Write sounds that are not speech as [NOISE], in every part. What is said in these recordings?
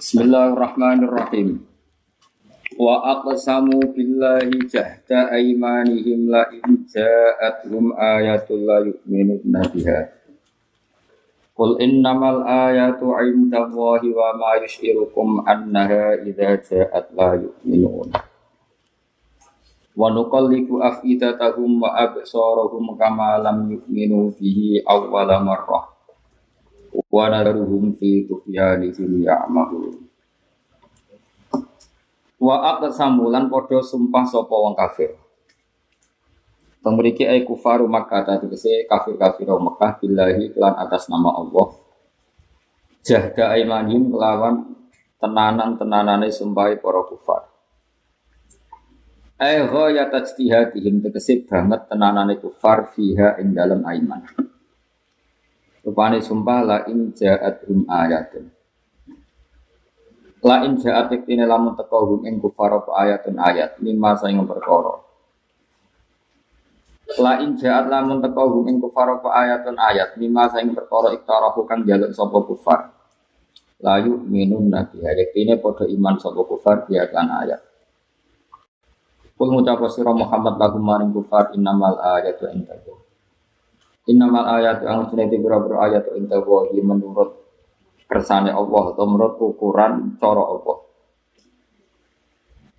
Bismillahirrahmanirrahim. Wa aqsamu billahi jahda aymanihim la in ja'atuhum ayatul la yu'minuna biha. Qul innamal ayatu 'indallahi wa ma yushirukum annaha idza ja'at la yu'minun. Wa nuqallibu afidatahum wa absarahum kama lam yu'minu bihi awwala marrah wa naruhum fi tughyanihim ya'mahun wa aqsamu lan padha sumpah sapa wong kafir Pemriki ay kufaru Makkah tadi kese kafir kafir Makkah billahi kelan atas nama Allah. Jahda aimanim kelawan tenanan tenanane sumpahi para kufar. Ay ghaya tajtihadihim tegese banget tenanane kufar fiha ing dalam aiman. Rupane sumpah la in ja'at hum ayatun. La in ja'at iktine lamun teko hum ing kufar ayatun ayat lima saing perkara. La in ja'at lamun teko hum ing kufar ayatun ayat lima saing perkara iktarahu kang jaluk sapa kufar. Layu minum nabi iktine padha iman sapa kufar dia kan ayat. Kul ngucap sira Muhammad lagu maring kufar innamal ayatu indakum. Innamal ayat yang sunati biro-biro ayat inta wahi menurut kersane Allah atau menurut ukuran cara Allah.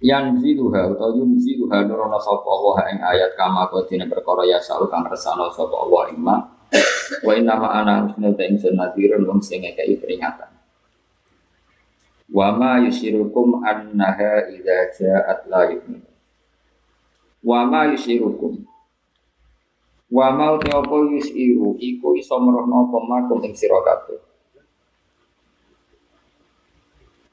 Yang ziluha atau yum ziluha nurono sapa Allah ing ayat kama kodine perkara ya sa'u kang kersane sapa Allah ing ma. Wa inna ma ana sunata ing sunadirun wong sing ngekeki peringatan. Wa ma yusirukum annaha idza ja'at la yu'min. Wa ma yusirukum Wa mau te apa yusiru iku iso merohno apa makum ing sira kabeh.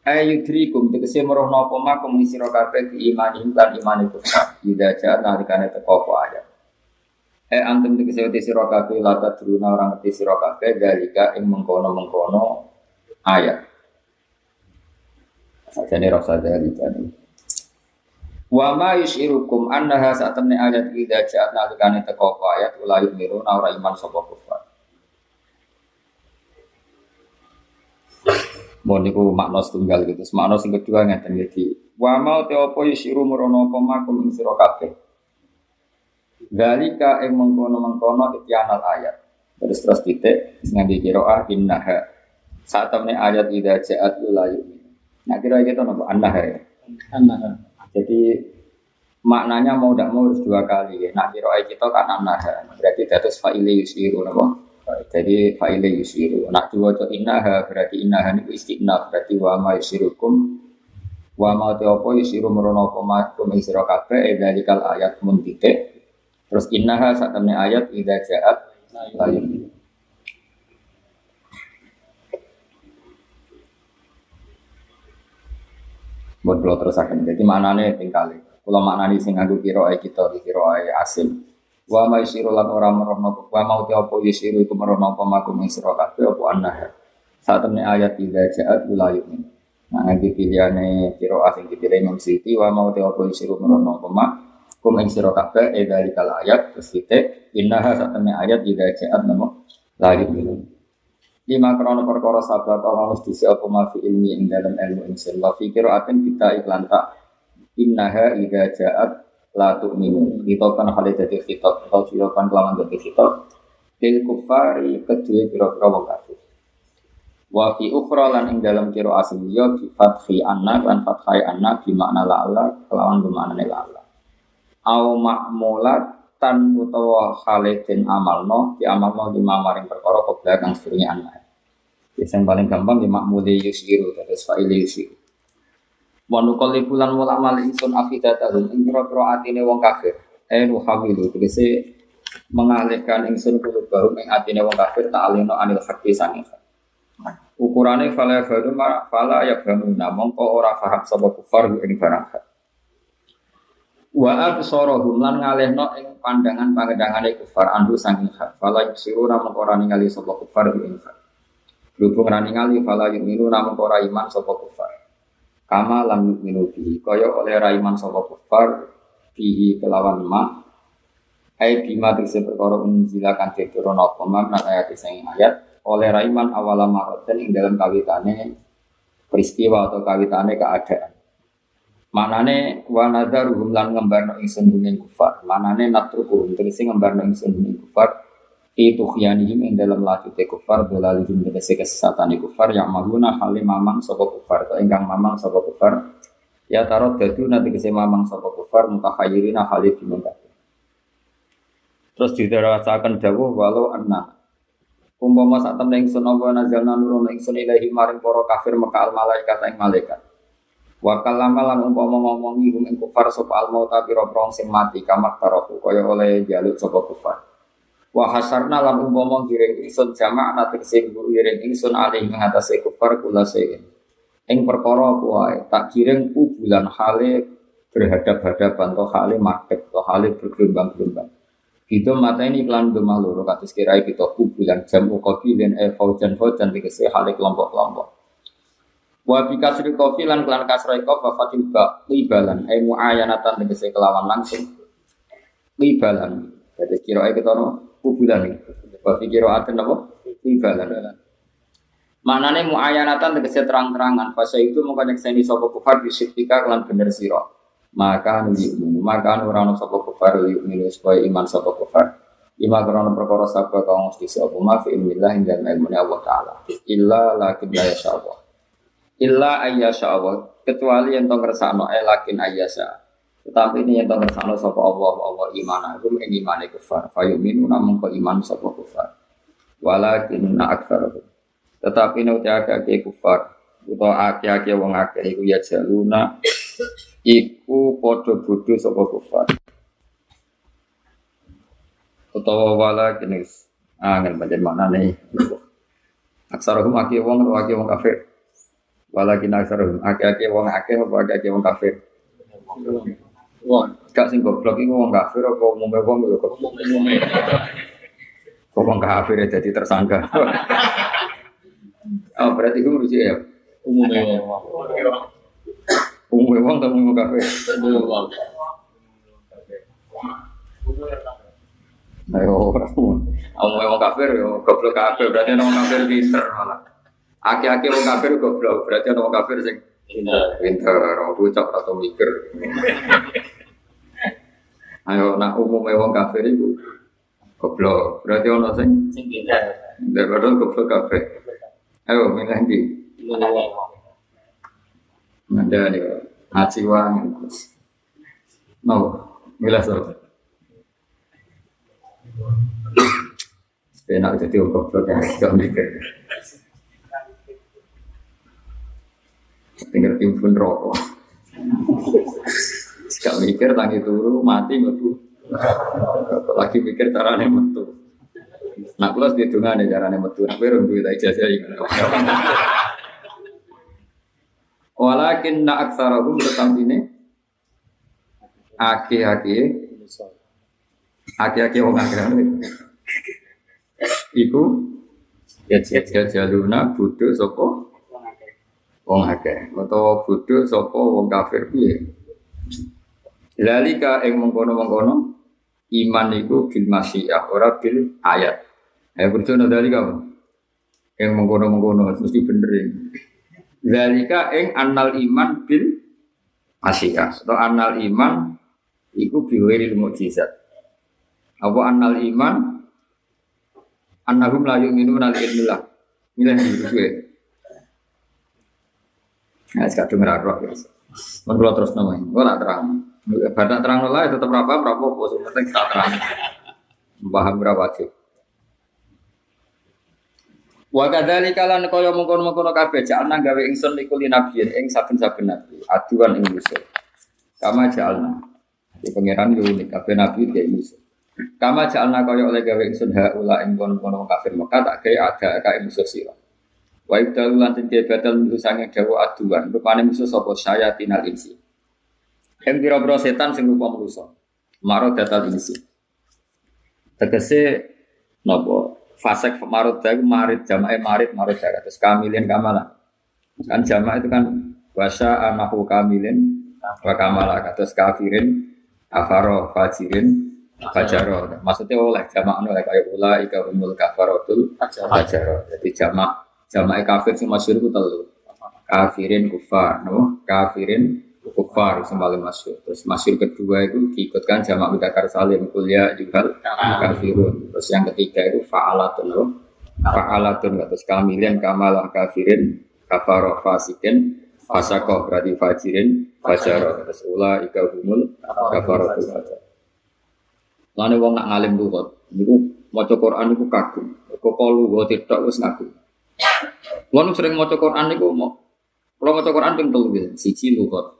Ayudrikum tegese merohno apa makum ing sira kabeh di iman lan iman itu. Ida jaat nalikane teko apa ayat. Eh antum tegese te sira kabeh lata druna orang ngerti sira kabeh dalika ing mengkono-mengkono ayat. Sajane rasa dalika nih. Wa ma yushirukum annaha satamne ayat idza ja'at nalikane teko ayat ula yu'minu ora iman sapa kufar. Mohon niku makna setunggal gitu. Makna sing kedua ngeten iki. Wa ma te apa yushiru merono apa makum ing sira kabeh. Dalika ing mengkono-mengkono ityanal ayat. Terus terus titik ngambil kiroah innaha. Saat temen ayat idza ja'at ula yu'minu. Nah kira gitu nopo annaha ya. Annaha. Jadi maknanya mau tidak mau harus dua kali. Nah kiro kita kan anaha, berarti datus fa'ile yusiru napa? Jadi fa'ile yusiru. Nak dua to inaha berarti inaha niku istiqnaf berarti wa ma yusirukum wa ma te apa yusiru merono apa ma kum isira kabeh e dalikal ayat mun titik. Terus innaha sak temne ayat idza ja'at ayat. Buat kalau terus akan jadi maknanya tinggal kalau maknanya sing aku kira kita kira asim wa ma yasiru lan ora merono wa mau te apa yasiru iku merono apa maku ing sira kabeh apa anah saat temne ayat idza ja'at la yu'min. Nah nanti pilihane kira asing dipilih Imam Siti wa mau te apa yasiru merono apa mak kum ing sira kabeh e dari kal ayat terus titik innaha saat temne ayat idza ja'at namo la yu'min lima krono perkara sahabat Allah mesti siapa mafi ilmi ing dalam ilmu insin wa fikir aten kita iklan tak? Innaha ida ja'at la tu'minu. Kan hal dadi khitab atau kan kelaman dadi khitab lil kufari kedua kira-kira wong kafir. Wa fi ukhra lan ing dalam kira asli ya bi fathi anna lan fathai anna bi makna la kelawan bermakna la Allah. Au ma'mulat tan utawa khalidin amalno di amalno di mamaring perkara kobra kang sedurunge anak. Yang paling gampang di makmudi yusiru terus fa'ili yusiru. Wa nuqalli bulan mula mal ingsun afidatahum ing atine wong kafir. Eh nuhawilu tegese mengalihkan ingsun kulubahum ing atine wong kafir ta'alino anil haqqi sanging Ukurane fala yafhamu fala yafhamuna mongko ora paham sapa kufar ing barang hak. Wa absarahum lan ngalehno ing pandangan pangedangane kufar andu saking hak. Fala yusiruna mongko ora ningali sapa kufar ing hak. Berhubung ora ningali fala yu'minu namun iman sapa kufar. Kama lam yu'minu bihi kaya oleh ora iman sapa kufar bihi kelawan ma Hai bima tegese perkara unzila kan diturun apa makna ayat sing ayat oleh raiman awala maroten ing dalam kawitane peristiwa atau kawitane keadaan. Manane wa nadzaruhum lan ngembarno ingsun ing kufar. Manane natrukuhum tegese ngembarno ingsun ing kufar. Fi tughyanihim ing dalam lajute kufar dolalihim tegese kesesatane kufar. Yang maguna halim mamang sapa kufar. Atau ingkang mamang sapa kufar. Ya tarot dadu nanti kese mamang sapa kufar mutahayyirina halid bingung Terus didarasakan dawuh walau anna. Umpama sak temen ingsun apa nazalna nurun ingsun ilahi maring para kafir maka al malaikat ing malaikat. Wa kallama lan umpama ngomongi hum ing kufar sapa al mauta pira sing mati kamak taroku kaya oleh jaluk sapa kufar. Wa hasarna lan umpama giring ingsun jamaah sing guru giring ingsun alih ing kufar kula sein. Ing perkara kuwae tak giring ku bulan hale berhadap-hadapan to hale madhep to hale bergelombang-gelombang. Gitu mata ini iklan gemah loro kirai kita bulan jam ukobilin e faujan faujan dikese hale kelompok-kelompok. Wa bi kasri kofi lan klan kasrai kof wa fatil ba libalan e muayanatan dikese kelawan langsung. Libalan. Jadi kira kita no kubulan ini. Bafi kira aten apa? Ibadah. Maknane muayanatan tegese terang-terangan. Fasa itu mongko nyekseni sapa kufar bisitika kelan bener sira. Maka nuli maka ora ono sapa kufar iman sapa kufar. Ima krono perkara sabda kang mesti sapa ma fi ilmillah ing dalem Allah taala. Illa lakin la yasha Allah. Illa ayyasha Allah. Kecuali yang tong eh lakin ayyasha. Tetapi ini yang tahu sapa Allah Allah iman aku ing iman kufar. Fayuminu namun kau iman sapa kufar. Walakin na aksar Tetapi nek akeh kufar utawa akeh-akeh wong akeh iku ya jaluna iku padha bodho sapa kufar. Utawa walakin angin pancen maknane aksarohum akeh wong utawa akeh wong kafir. Walakin aksarohum akeh-akeh wong akeh apa akeh wong kafir. Wong. Gak sing goblok iku wong kafir apa umume wong lho kok. Umume. Kok wong kafir ya jadi tersangka. [LAUGHS] oh, berarti iku merujuk ya. Umume wong. Umume wong atau umume kafir? Umume wong. Ayo, [LAUGHS] kafir yo goblok kafir berarti wong kafir pinter malah. Aki-aki wong kafir goblok berarti ana wong kafir sing Pinter. orang bocah atau mikir. [LAUGHS] Ayo, nak umumnya wong kafir itu goblok. Berarti ono sing Sing pinter. daripada goblok kafir. Ayo, milih di. Umume wong. Ada nih, ngaji wang. No, milih so. Enak jadi wong goblok ya, gak mikir. Tinggal timbun rokok. Gak mikir tangi turu mati metu. Lagi mikir caranya metu. Nak kelas di nih caranya metu. Nak baru duit ijazah ini. Walakin na aksarahum tetap ini aki-aki aki-aki wong akeh Iku ya ya jaluna bodho sapa wong akeh utawa bodho sapa wong kafir piye Lalika ing mengkono-mengkono iman iku bil masyiah ora bil ayat. Ya percaya dalika? Yang mengkono-mengkono mesti bener ini. Lalika ing annal iman bil masyiah atau annal iman iku biwiril mukjizat. Apa annal iman annahum la yu'minuna li ilmillah. Milih dulu Nah, sekarang dengar roh ya. Menurut terus namanya, gue tak terang. Badak terang lah tetap berapa berapa pos penting terang. Paham berapa sih? Wa kadzalika lan kaya mengkono-mengkono kabeh jalna gawe ingsun iku linabiyin ing saben-saben nabi aduan ing musuh. Kama. Di pangeran yo unik kabeh nabi dia musuh. Kama jalna kaya oleh gawe ingsun haula ing kono-kono kafir Mekah tak gawe ada ka ing musuh sira. Wa ibdalu lan tindak batal sange dawa aduan rupane musuh sapa syayatinal insi. Yang kira-kira setan sing rupa manusa. Marot datal insi. Tegese napa fasek marot dagu marit jamae marit marot dagu terus kamilin kamala. Kan jama itu kan wasa anahu kamilin wa kamala terus kafirin kafaro fajirin fajaro. Maksudnya oleh jama anu kayak ula ika umul kafarotul fajaro. Jadi jama jamae kafir sing masyhur ku telu. kafirin kufar, no? kafirin kufar yang paling masyur. Terus masyur kedua itu diikutkan jamak mudakar salim kuliah juga kafirun. Terus yang ketiga itu fa'alatun, no? fa'alatun terus kamilin kamalah kafirin kafaro fasikin fasako berarti fajirin fajaro terus ula ika humul kafaro fajar. Lalu wong nak ngalim lugat, niku maca Quran niku kagum. Kok wa tidak wis ngaku. Wong sering maca Quran niku mau kalau maca Quran ping telu gitu, siji lugat.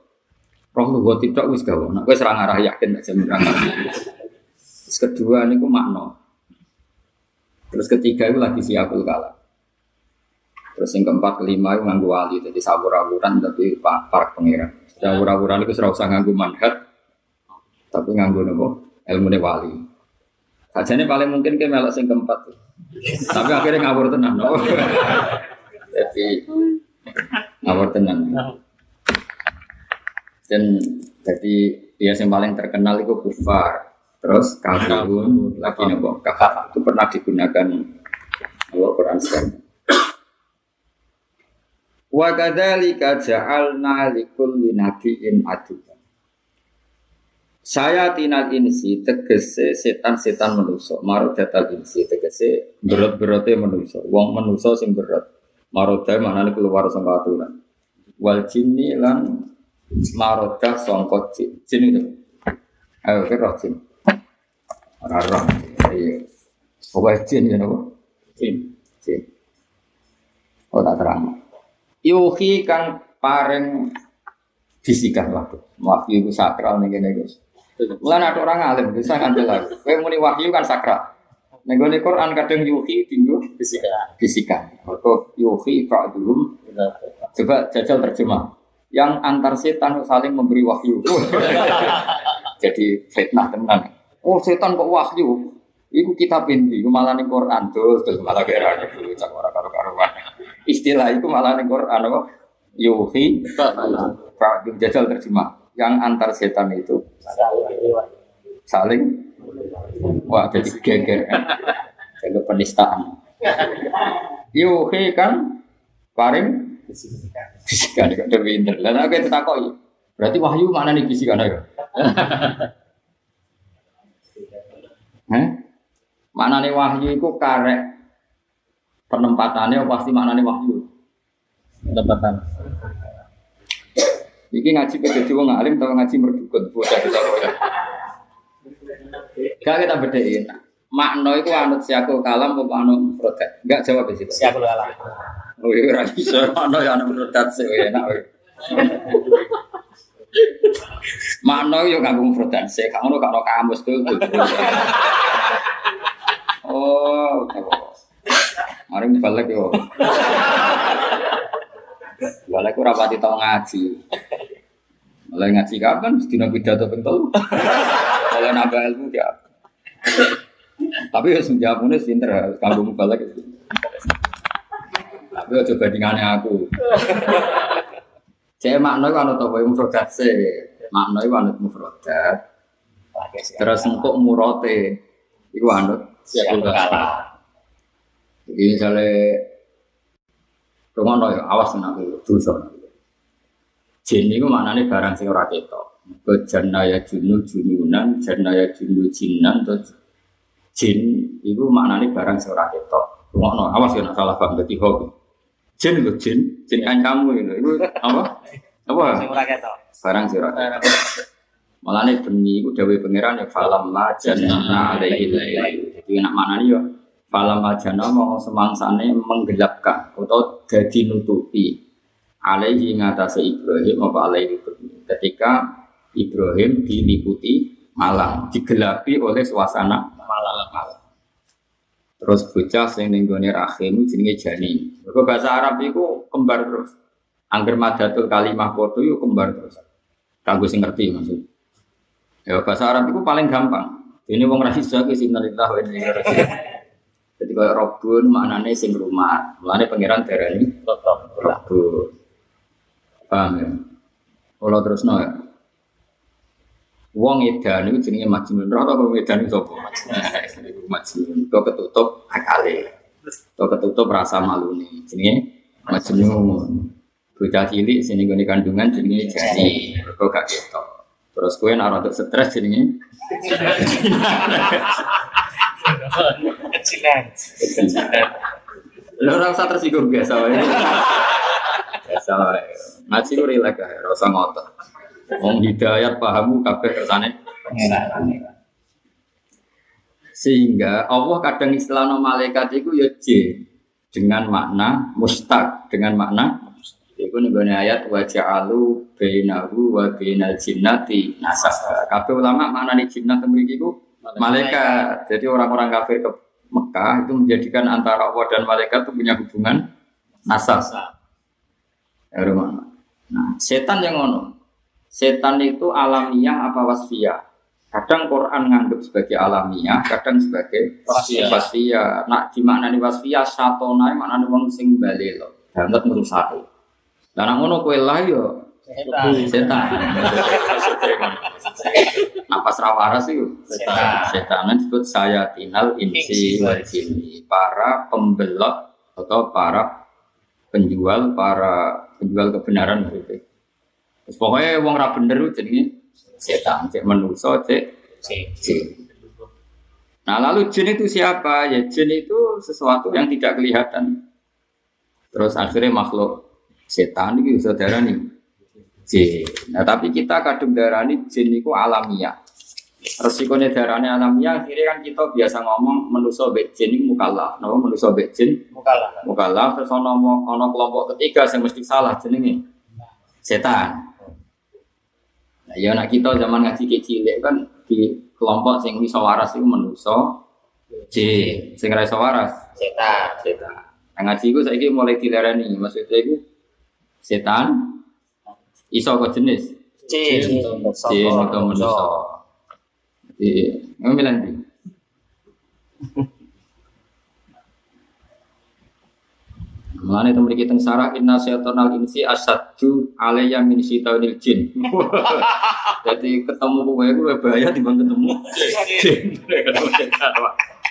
Roh lugat tidak wis gawe. Nak wis ra ngarah yakin tak jamin ra Terus kedua niku makna. Terus ketiga itu lagi siapul kalam. Terus yang keempat kelima itu nganggu wali, jadi sabur-aburan tapi para pengiran. Sabur-aburan itu serau usah nganggu manhat, tapi nganggu nopo ilmu wali. Sajane paling mungkin ke melok sing keempat. Tapi akhirnya ngawur tenan nopo. Jadi ngawur tenan. Dan jadi dia yang paling terkenal itu kufar. Terus kafirun lagi nopo kafir itu pernah digunakan Allah Quran sekarang. Wa kadzalika ja'alna likulli nabiyyin aduwwan. Saya tinal insi tegese setan-setan manusa, marodatal insi tegese berat-berate manusa, wong manusa sing berat. Maroda maknane keluar sangka aturan. Wal jinni lan maroda sangka jin. Jin itu. Ayo kira jin. Ora roh. Iya. Pokoknya jin ya nopo? Jin. Jin. Oh tak terang. Yuhi kang paring bisikan waktu. Wahyu itu sakral nih guys. Mulai ada orang alim bisa ngambil lagi. Kayak muni wahyu kan sakral. Nego Quran kadang yuhi tinggu Fisika. bisikan. Atau yuhi dulu. Coba jajal terjemah. Yang antar setan saling memberi wahyu. [LAUGHS] Jadi fitnah tenan. Oh setan kok wahyu? Iku kitab ini, iku malah nih Quran terus terus malah kira dulu cak orang karo karuan. Istilah itu malah nih Quran apa? Yuhi Pak jajal terjemah. Yang antar setan itu saling wah jadi geger. Jadi penistaan. Yuhi kan paring bisikan kok udah pinter. Lah aku itu takoi. Berarti wahyu mana nih bisikan ayo? Mana nih wahyu itu karek penempatannya pasti mana nih wahyu. Pendapatan. Iki ngaji ke wong alim atau ngaji merdukun bocah bisa kok ya. Gak kita bedain. Makna itu anut siakul kalam apa anut mufrodat? Enggak jawab sih. Siapa lu alam? Oh iya ora iso makna ya anut mufrodat sih enak. weh. Makna yo nganggo mufrodat sih, gak ngono gak ono kamus tuh. Oh? Mari balik yo. Balik ora pati tau ngaji. Mulai ngaji kapan? Sedina pidato ping telu. Mulai nambah ilmu ya. Tapi ya senjamune pinter, kanggo mubalak. Tapi aja bandingannya aku. Cek makna itu anut apa mufrodat sih. Makna itu anut mufrodat. Terus engkok murote iku anut alam? Jadi misalnya Rumah ya awas nak dosa. Jin itu maknanya barang sing ora ketok. Ke janaya junu jununan, janaya junu jinan, atau jin itu maknanya barang sing ora ketok. Rumah no, awas ya nak salah paham berarti hobi. Jin itu jin, jin kan kamu itu, itu apa? Apa? Sing ora ketok. Barang sing ora ketok. Malah nih bengi itu dawe pangeran ya falam majana alaihi lailu. Jadi nak maknanya ya falam majana mau semangsane menggelapkan atau jadi nutupi alaihi ngatasi Ibrahim apa alaihi Ibrahim. Ketika Ibrahim diliputi malam, digelapi oleh suasana Malam. malam. Terus bocah sing ning gone rahim jenenge janin. Mergo bahasa Arab iku kembar terus. Angger madatul kalimah kodo yo kembar terus. Kanggo sing ngerti maksud. Ya bahasa Arab itu paling gampang. Ini wong ra iso ki sinalillah wa inna ilaihi. [LAUGHS] Jadi kalau robun maknane sing rumah. Mulane pangeran darani robun. Paham ya? Terus no ya. Wong edan itu jenenge majnun. Roh wong edan itu? Iku [LAUGHS] majnun. Kok ketutup akale. Kok ketutup rasa malu nih. Jenenge majnun. bocah cilik sini gue kandungan jenenge jani, kok gak ketok. Terus gue naruh untuk stres jenenge [LAUGHS] Kecilan. [LAUGHS] Lo ora usah tersinggung biasa wae. Biasa wae. Ngaji ku rilek ae, ora usah ngotot. Wong hidayat pahamu kersane Pengenalan. Sehingga Allah kadang istilahno malaikat itu ya J dengan makna mustaq, dengan makna Iku nih ayat wa ja'alu bainahu wa bainal jinnati nasab. Kabeh ulama nih jinnat mriki iku malaikat. Jadi orang-orang kafir ke Mekah itu menjadikan antara Allah dan malaikat itu punya hubungan nasab. Ya. Nah, setan yang ngono. Setan itu alamiah apa wasfiyah? Kadang Quran nganggap sebagai alamiah, kadang sebagai Wasfiyah. wasfiyah. Nah, di makna nih wasfiyah satona makna wong sing balelo, banget merusak. Lah ngono kowe lah yo Setan. setan. Napas rawaras itu Setan. Setan disebut saya tinal insi wal jinni. Para pembelot atau para penjual, para penjual kebenaran gitu. Terus pokoknya wong ra bener jenenge setan, cek manusa, cek jin. Nah lalu jin itu siapa? Ya jin itu sesuatu yang tidak kelihatan. Terus akhirnya makhluk setan itu saudara nih jin. Nah tapi kita kadung darani jin itu alamiah. Resikonya darahnya alamiah akhirnya kan kita biasa ngomong menuso bek jin itu mukallaf. Nama menuso bek jin Mukalah. mukallaf terus ono ono kelompok ketiga yang mesti salah jenenge setan. Nah, ya nak kita zaman ngaji kecil kan di kelompok sing iso waras itu menuso jin, sing iso waras Setan. setan. Nah, ngaji iku saiki mulai dilarani, maksudnya iku setan iso kok jenis [LAUGHS] Jin. [LAUGHS] jin atau manusia. Jadi, ngomong nanti. Mulane itu memiliki tengsara inna syaitonal insi asadju alayya min syaitonil jin. Jadi ketemu kowe iku luwih bahaya dibanding ketemu [LAUGHS] jin.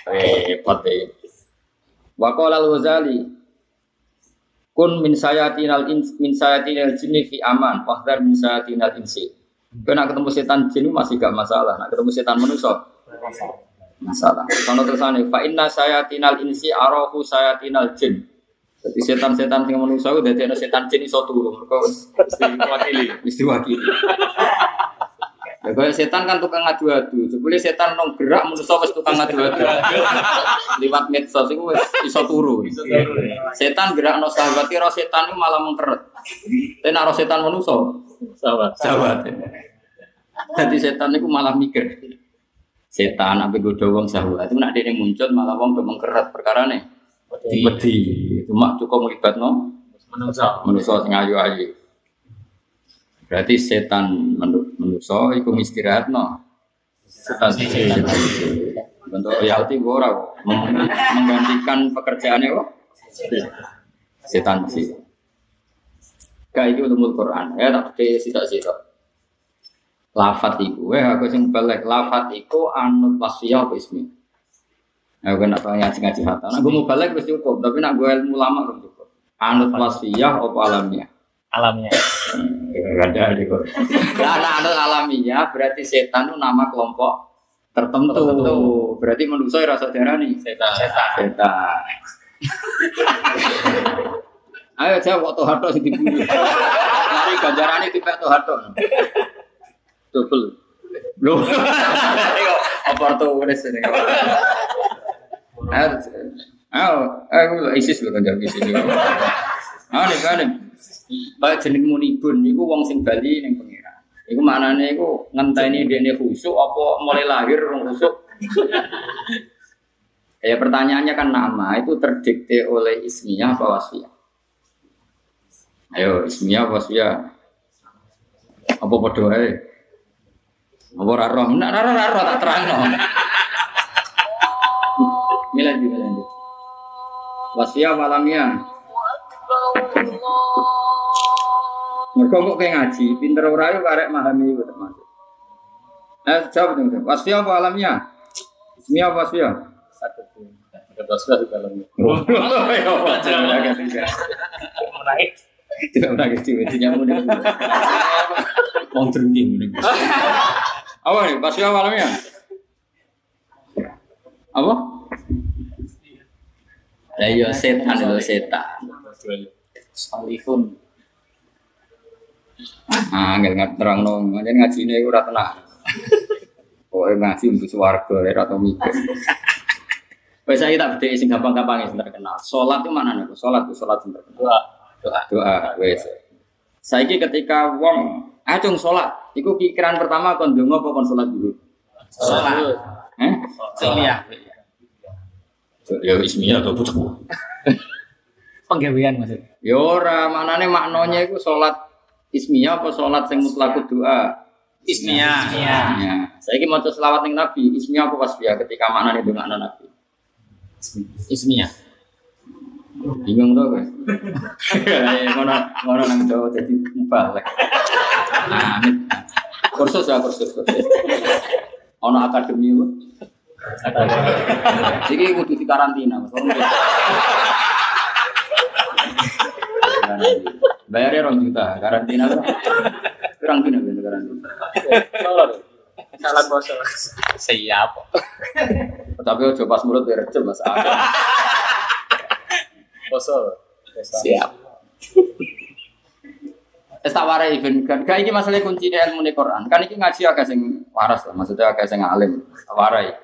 Repot ya. Wa qala al-Ghazali kun min sayatinal ins min sayatinal jinni fi aman wahdar min sayatinal insi. Kau nak ketemu setan jin masih gak masalah. Nak ketemu setan manusia masalah. Kalau tersane fa inna sayatinal insi arahu sayatinal jin. Jadi setan-setan sing manusia dadi ana setan jin iso turu. Mergo mesti wakili, mesti wakili. Ya kayak setan kan tukang ngadu-adu. Jebule setan nong gerak manusia wis tukang ngadu-adu. [LAUGHS] Liwat medsos iku wis iso turu. Setan gerak no sahabat kira setan itu malah mengkeret. Tapi roh setan manusia Sahabat. sahabat. Jadi setan itu malah mikir. Setan apa godo wong sahabat itu nak dia muncul malah wong do mengkeret perkara nih. Wedi. Cuma cukup melibat no Menungso. manusia sing ayu-ayu. Berarti setan menu- manusia iku istirahat no. Setan. Setan. Bentuk royalti gue ora menggantikan pekerjaannya kok. Setan sih. Gak itu ulumul Quran. Ya tak pakai sitok-sitok. Lafat iku, eh aku sing balik lafat iku anut wasiyah apa ismi. Aku kan tak tahu ngaji ngaji hatta. Nah, gue mau balik wis cukup, tapi nak gue ilmu lama belum cukup. Anut wasiyah apa alamiah? Alamnya. ada di Quran. Nah, nah, anut alamiah berarti setan itu nama kelompok tertentu. Tertentu. Berarti manusia rasa darah nih. Setan. Setan. Setan. Ayo jawab waktu harto sing diburu. Mari ganjarane tipe to harto. Double. Tuh wis ini. Ayo. Ayo, ayo ISIS lho kanjar ISIS. Ah nih kan. Baik jeneng munibun niku wong sing bali ning pengira. Iku maknane iku ngenteni dene khusuk apa mulai lahir rong khusuk. [LAUGHS] Ya pertanyaannya kan nama itu terdikte oleh ismiyah apa wasfiyah? Ayo ismiyah apa wasfiyah? Apa padha wae? Apa ora roh? Nek ora ora roh tak terangno. Di milan di. Wasfiyah malamnya. Mergo kok kayak ngaji, pinter ora yo karek memahami itu termasuk. Eh, jawab dong. Wasfiyah apa alamnya? Ismiyah apa wasfiyah? Satu. Ada basah di dalamnya. [LAUGHS] Oh, ya, wajar. Menaik. Tidak pernah gitu, intinya mau nih. Wong ngene. Apa nih? Pas ya malamnya? Apa? Iya setan itu setan. Salihun. Ah, nggak nggak terang dong. Ngaji ngaji ini gue tenang. Pokoknya ngaji untuk suarga, ya atau mikir. Biasa kita beda sing gampang-gampang yang terkenal. Sholat itu mana nih? Sholat itu sholat yang terkenal. Doa. Doa. Doa, wes. Saiki ketika wong acung sholat, iku pikiran pertama kon donga apa kon sholat dulu? Sholat. Eh? Iya. Ya ismiyah atau bocah. Penggawean maksudnya. Ya ora, maknane maknanya iku sholat ismiyah apa sholat sing mutlak doa? Ismiyah. Ya. Saiki maca selawat ning Nabi, ismiyah apa wasfiyah ketika maknane dongakno Nabi? Ismiyah. Bingung tuh [LAUGHS] guys. Ngono ngono nang Jawa. Nah, ini kursus ya kursus kursus. Ono akademi lu. Jadi kudu di karantina. Mas. Bayarnya rong juta, karantina lu. Kurang dina ben karantina. Salah boso. Siap. Tapi ojo pas mulut ya recep Mas. Boso. Siap. Wis tak warai kan gak iki masalah kunci ilmu Quran. Kan iki ngaji agak sing waras lah, maksudnya agak sing alim. Warai.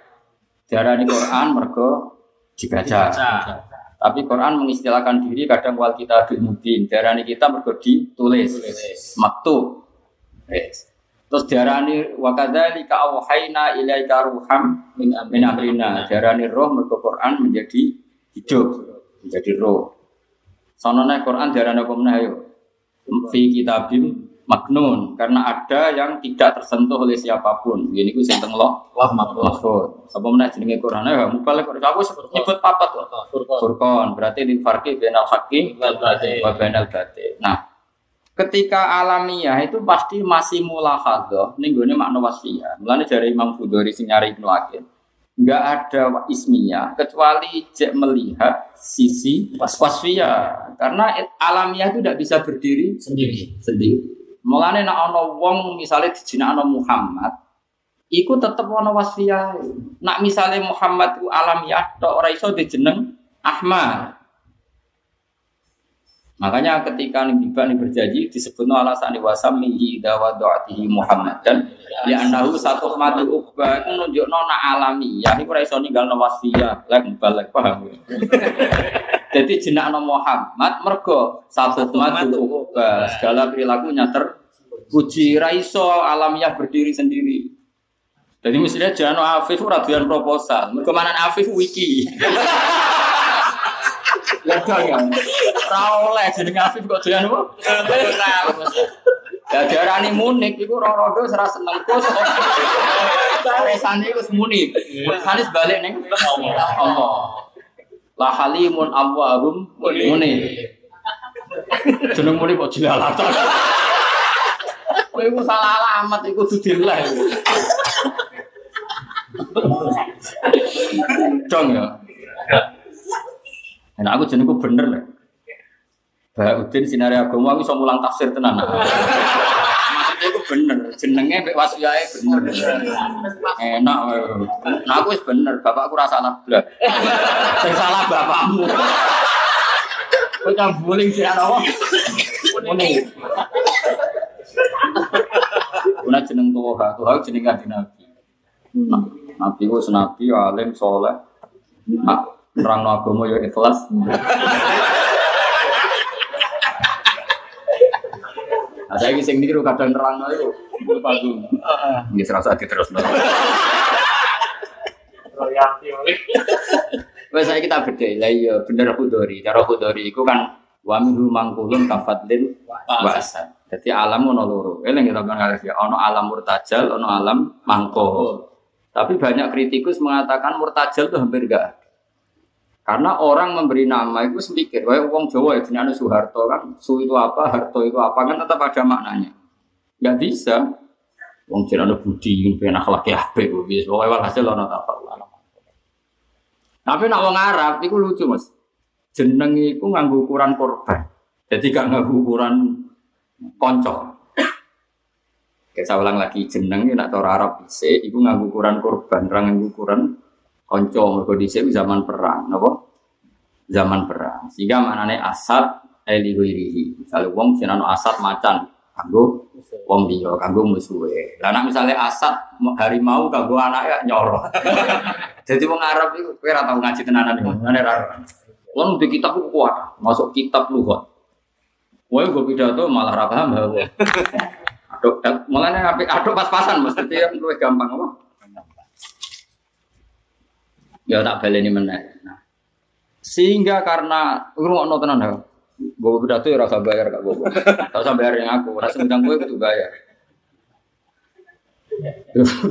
Diarani Quran mergo dibaca. Tapi Quran mengistilahkan diri kadang wal kita mubin. Diarani kita mergo ditulis. Maktub. Yes. Terus diarani wa kadzalika auhayna ilaika ruham min amrina. Diarani roh mergo Quran menjadi hidup, menjadi roh. Sonone Quran diarani apa meneh? Fi kitabim maknun karena ada yang tidak tersentuh oleh siapa pun. Ini ku sing teng lo Wah, maaf. mahfud. Sapa meneh jenenge Quran ya mubalek kok aku nyebut papat kok. Furqan. Berarti lil farqi bainal haqqi wa bainal batil. Nah, ketika alamiah itu pasti masih mulahadzah ning gone makna wasfiyah. Mulane dari Imam Fudori sing nyari Ibnu Aqil. Enggak ada ismiyah kecuali jek melihat sisi wasfiyah. Karena alamiah itu tidak bisa berdiri Sendiri. sendiri. Mulane nek ana wong misale dijinakno Muhammad, iku tetep ana wasfiyah. Nak misale Muhammad ku alamiah tok ora iso dijeneng Ahmad. Makanya ketika Nabi Bani berjanji disebut alasan wasami ida wa doatihi Muhammad. Dan ya anahu satu mati ubah menunjuk nona alami. Ya ini ora iso ninggal wasfiyah lek balik paham ya? [LAUGHS] jadi jenak Muhammad mergo satu mati ubah segala perilakunya terpuji raiso alamiah berdiri sendiri. Jadi mestinya jangan Afif ora doyan proposal. Mergo manan Afif wiki [LAUGHS] Ya. Ora oleh jenenge Afif kok doyan apa? Ya diarani munik iku ora-ora ora seneng kus. Resane iku muni. Resane balik ning Allah. La halimun awwahum muni. Jeneng muni kok jilalatan. Kowe iku salah alamat iku dudilah. Dong ya. Nah, aku jenengku bener lah. Udin sinari agama aku iso mulang tafsir tenan. Maksudnya aku bener, jenenge mbek wasyae bener. Enak. Nah aku wis bener, bapakku rasa salah blas. Sing salah bapakmu. Kowe kan buling sih ana apa? Muni. Kuna jeneng Tuhan, Tuhan jeneng kanjeng Nabi. Nah, Nabi ku senabi alim soleh. Nah, Terang agama ya ikhlas. Nah, saya sing niru kadang terang itu. Bagus. Ini serasa terus. Royalti oleh. Wes saya kita beda lah iya bener Khudori. Cara Khudori itu kan wa minhu mangkulun kafatlin wasa. Jadi alam ono loro. Eling kita harus ya ono alam murtajal, ono alam mangko. Tapi banyak kritikus mengatakan murtajal itu hampir enggak ada. Karena orang memberi nama itu semikir, wah uang Jawa ya jenis Soeharto kan, Su itu apa, Harto itu apa kan tetap ada maknanya. Gak bisa. Wong jenis budi, pengen akhlak ya, bis. Pokoknya walhasil ono apa Tapi nak wong Arab itu lucu mas. Jeneng itu nganggo ukuran korban. Jadi gak nganggo ukuran konco. Kayak ulang lagi jeneng nak cara Arab bisa, iku nganggo ukuran korban, orang nganggo ukuran konco. Dhisik zaman perang, napa? Zaman perang. Sehingga maknane asad eli wirihi. Misalnya wong sinan asad macan, kanggo wong liya, kanggo musuhe. Lah nek misale asad harimau kanggo anake nyoro. [LAUGHS] Jadi wong Arab itu kowe ora tau ngaji tenanan iki. Ngene ra. Wong di kitab ku kuat, masuk kitab lugat. Wong gue pidato malah ra paham. [LAUGHS] Aduk, mulane apik aduk pas-pasan mesti luwih gampang apa? Ya tak baleni meneh. Nah, sehingga karena ngrungokno tenan. Gue pidato ya rasa bayar gak gue. [LAUGHS] Tak usah bayar yang aku, rasa ngundang gue kudu bayar. [LAUGHS]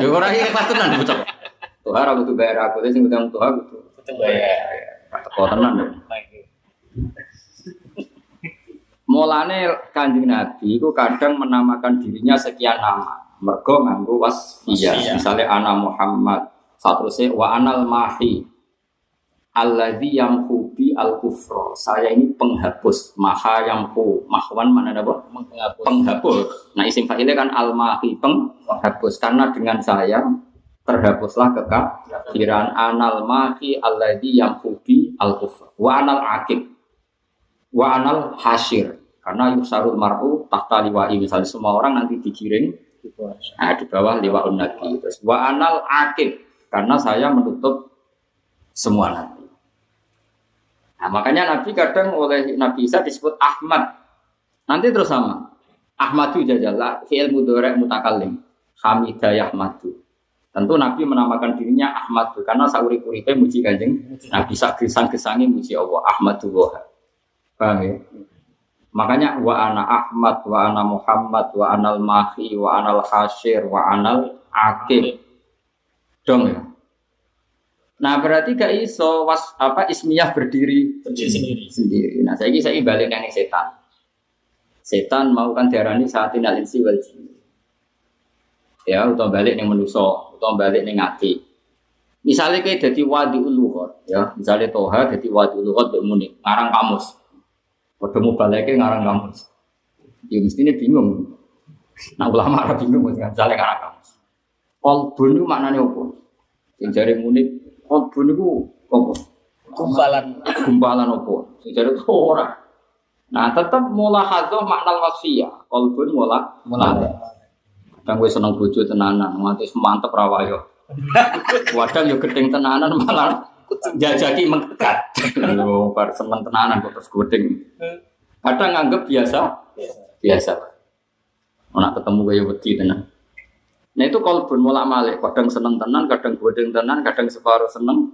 Ya ora iki pas tenan bocah. Tuhan aku kudu bayar aku, sing ngundang Tuhan kudu Betul bayar. teko tenan. Mulane Kanjeng Nabi itu kadang menamakan dirinya sekian nama. Mergo nganggo wasfiyah. Wasfiyah. Misalnya ana Muhammad, satrusé wa anal mahi. Alladzi yamhu bi al kufra. Saya ini penghapus. Maha yamhu. Mahwan mana apa? Menghapus. Penghapus. Nah isim fa'ilnya kan al mahi penghapus. Karena dengan saya terhapuslah kekafiran anal mahi alladzi yamhu bi al kufra. Wa anal akib wa anal hasyir karena yusarul mar'u tahta liwa'i misalnya semua orang nanti digiring nah, di bawah liwa'un nabi terus wa anal akib karena saya menutup semua nabi nah makanya nabi kadang oleh nabi Isa disebut Ahmad. Nanti terus sama. Ahmadu jajalla fi'il mudhari' mutakallim. Hamidah Ahmadu Tentu Nabi menamakan dirinya Ahmadu karena sauri kuripe muji kanjeng Nabi. Sak gesang-gesangi muji Allah Ahmadu Wahab. Paham ya? Makanya wa ana Ahmad, wa ana Muhammad, wa anal Mahi, wa anal Hasyir, wa anal Akib. Dong ya. Nah berarti gak iso was apa ismiyah berdiri sendiri. sendiri. Nah saya saya balik yang setan. Setan mau kan diarani saat inal insi wal. Ya, atau balik yang menuso, atau balik yang ngati. Misalnya kayak jadi wadi uluhot, ya, misalnya toha jadi wadi uluhot bermuni, ngarang kamus. Ketemu baliknya ngarang kamus. Ya mestinya bingung. Nah ulama Arab bingung misalnya ngarang kamus. Kolbun itu maknanya apa? Yang jari muni, kolbun itu apa? Kumpalan. gumpalan opo sing jare ora? Nah tetep mula hadzo makna wasfiyah. Kolbun mula mula. Kadang gue seneng bojo tenanan nganti mantep rawayo [LAUGHS] kadang yo gedeng tenanan malah jajaki mengkekat. Yo bar seneng tenanan kok terus gedeng. Kadang nganggep biasa. biasa. Ora ketemu kaya wedi tenan Nah itu kolbun mulak malik, kadang seneng tenan, kadang gedeng tenan, kadang separuh seneng,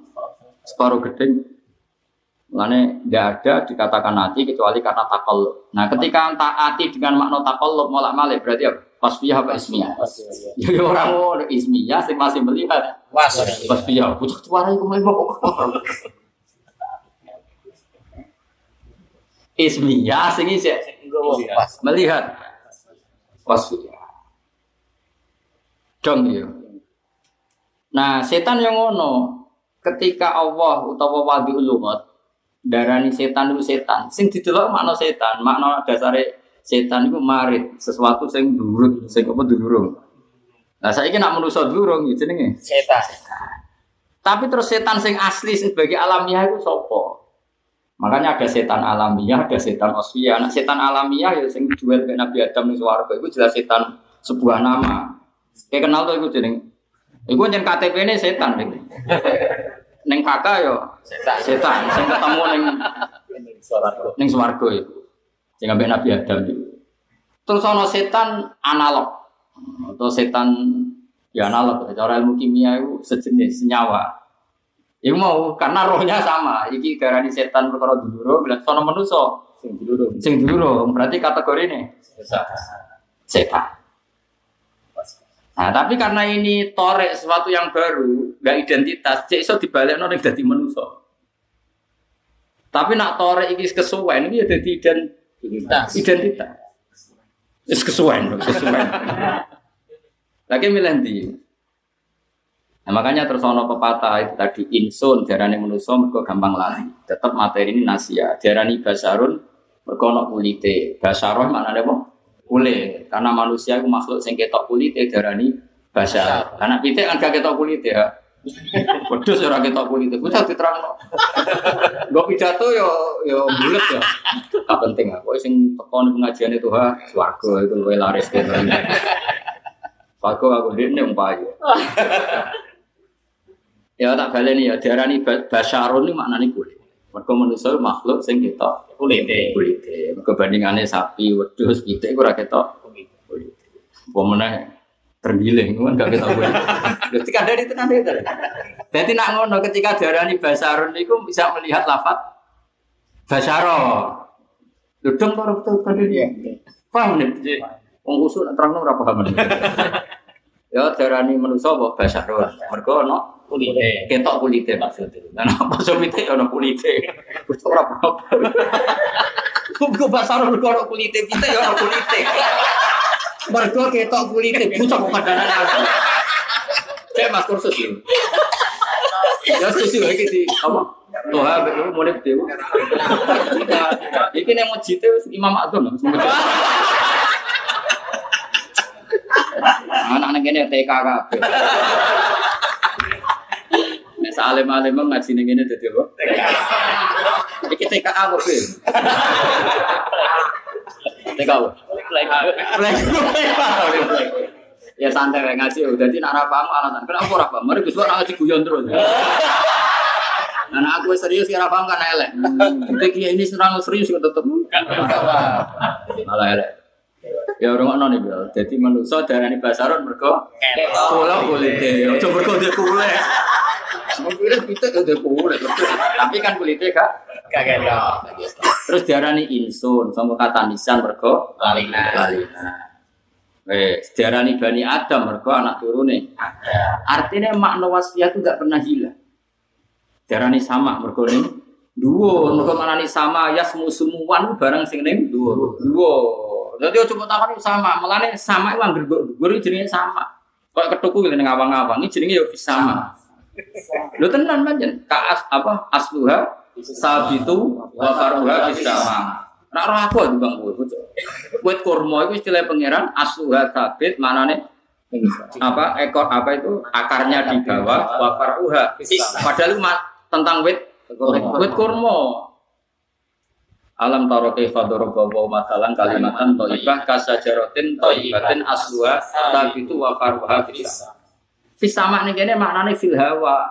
separuh gedeng. Makanya tidak ada dikatakan hati kecuali karena takol. Nah ketika taati dengan makna takol mulak malik berarti apa? Wasfiyah apa ismiyah? Ya ya orang mau ismiyah sing masih melihat. Was. Wasfiyah, butuh tuarai ke mana mau Ismiyah sing isi Was. melihat. Wasfiyah. Dong ya. Nah, setan yang ngono ketika Allah utawa wali ulumat darani setan itu setan. Sing didelok makna setan, makna dasare setan itu marit, sesuatu sing durut, sing apa durung. Nah, saiki nak manusa durung ya jenenge. Setan. Tapi terus setan sing asli sebagai alamiah itu sapa? Makanya ada setan alamiah, ada setan osfiyah. Nah, setan alamiah ya sing duel ke Nabi Adam ning swarga itu jelas setan sebuah nama. Kayak kenal tuh itu jeneng. Iku jeneng KTP ini setan iki. Neng kakak yo Setan. setan sing ketemu neng ning swarga iku. Sing ambek Nabi Adam itu. Terus ana setan analog atau setan ya analog cara ilmu kimia itu sejenis senyawa. Iku mau karena rohnya sama. Iki darani setan perkara duluro, bilang sono manusa Sing dulu. sing duluro. Berarti kategori ini setan. Nah, tapi karena ini torek sesuatu yang baru, nggak identitas, cek iso dibalik nol yang jadi manusia. Tapi nak torek ini kesuwen ini ya jadi identitas. Identitas. Is kesuwen, kesuwen. Lagi milih di. Nah, makanya terus ono pepatah itu tadi insun darani manusia mergo gampang lari. Tetap materi ini nasia. Darani basarun Mergo ana kulite. Basaroh maknane apa? Kulit. Karena manusia itu makhluk sing ketok kulite darani basar. Anak pitik kan gak ketok kulite ya. Wedhus ora ketok kulite. Ku tak diterangno. Gue pidato yo yo bulet ya. Gak penting. Pokoknya sing teko pengajian itu ha swarga itu luwih laris gitu. Swarga aku dene umpayu. [LAUGHS] Ya tak baleni ya diarani ba- basyarun ini maknane kulit. Mergo manusia makhluk sing ketok Kulite. kulite. Mergo bandingane sapi, wedhus, pitik ora ketok kulite. Apa meneh tergiling kan gak ketok kulit. [LAUGHS] Dadi kadang itu nanti itu. Jadi nak ngono ketika diarani basarun niku bisa melihat lafat basaro. Ludung to betul tadi dia. Paham nih? Wong kusuk nak terangno ora paham. [LAUGHS] Ya diarani manusa apa basarun. Mergo ono Kulite. ketok kulite maksudnya. Nah, apa somite ono kulite. Wis ora apa-apa. Kok basar mergo ono kulite pite ya ono kulite. Mergo ketok kulite bocah kok aku. Cek Mas kursus iki. Ya sesuai iki di apa? Tuh ha betul mulai betul. Iki nek mujite wis Imam Adzon. [LAUGHS] Anak-anak ini TK kabeh. Nek salim-alim ngaji ning ngene dadi apa? Iki TKA apa, Bil? TKA apa? Ya santai wae ngaji udah jadi nak ra paham alasan. Kenapa ora paham? Mari Gus ora ngaji guyon terus. Nah, aku serius ya ora paham kan elek. Tapi kiai ini serang serius tetep. Malah elek. Ya orang ngono nih, Bil. Jadi manusia darani basaron mergo kula kulite. Ojo mergo dia kulit. Kulit kita udah kulit. Tapi kan kulitnya kak. Gak ketok. Terus diarani insun sama kata nisan mergo Lalina. lalina. Eh, diarani bani Adam mergo anak turune. Artinya makna wasiat itu gak pernah hilang. Diarani sama mergo ning dhuwur, mergo manani sama ya semu semuan barang sing ning dhuwur. Dhuwur. Ojo mbok takoni sama, melane sama anggere dhuwur iki jenenge sama. Kok ketuku ning awang-awang iki jenenge ya sama. Lho tenan pancen. Ka as, apa asluha sabitu wa faruha bisama. Nak roh aku di bang. Wit kurma itu istilah pangeran asluha sabit manane apa ekor apa itu akarnya di bawah wa faruha. Padahal itu tentang wit wit kurma. Alam taro kaifa daraba wa masalan kalimatan thayyibah kasajaratin thayyibatin asluha sabitu wa faruha bisama. Fis sama ning kene maknane fil hawa.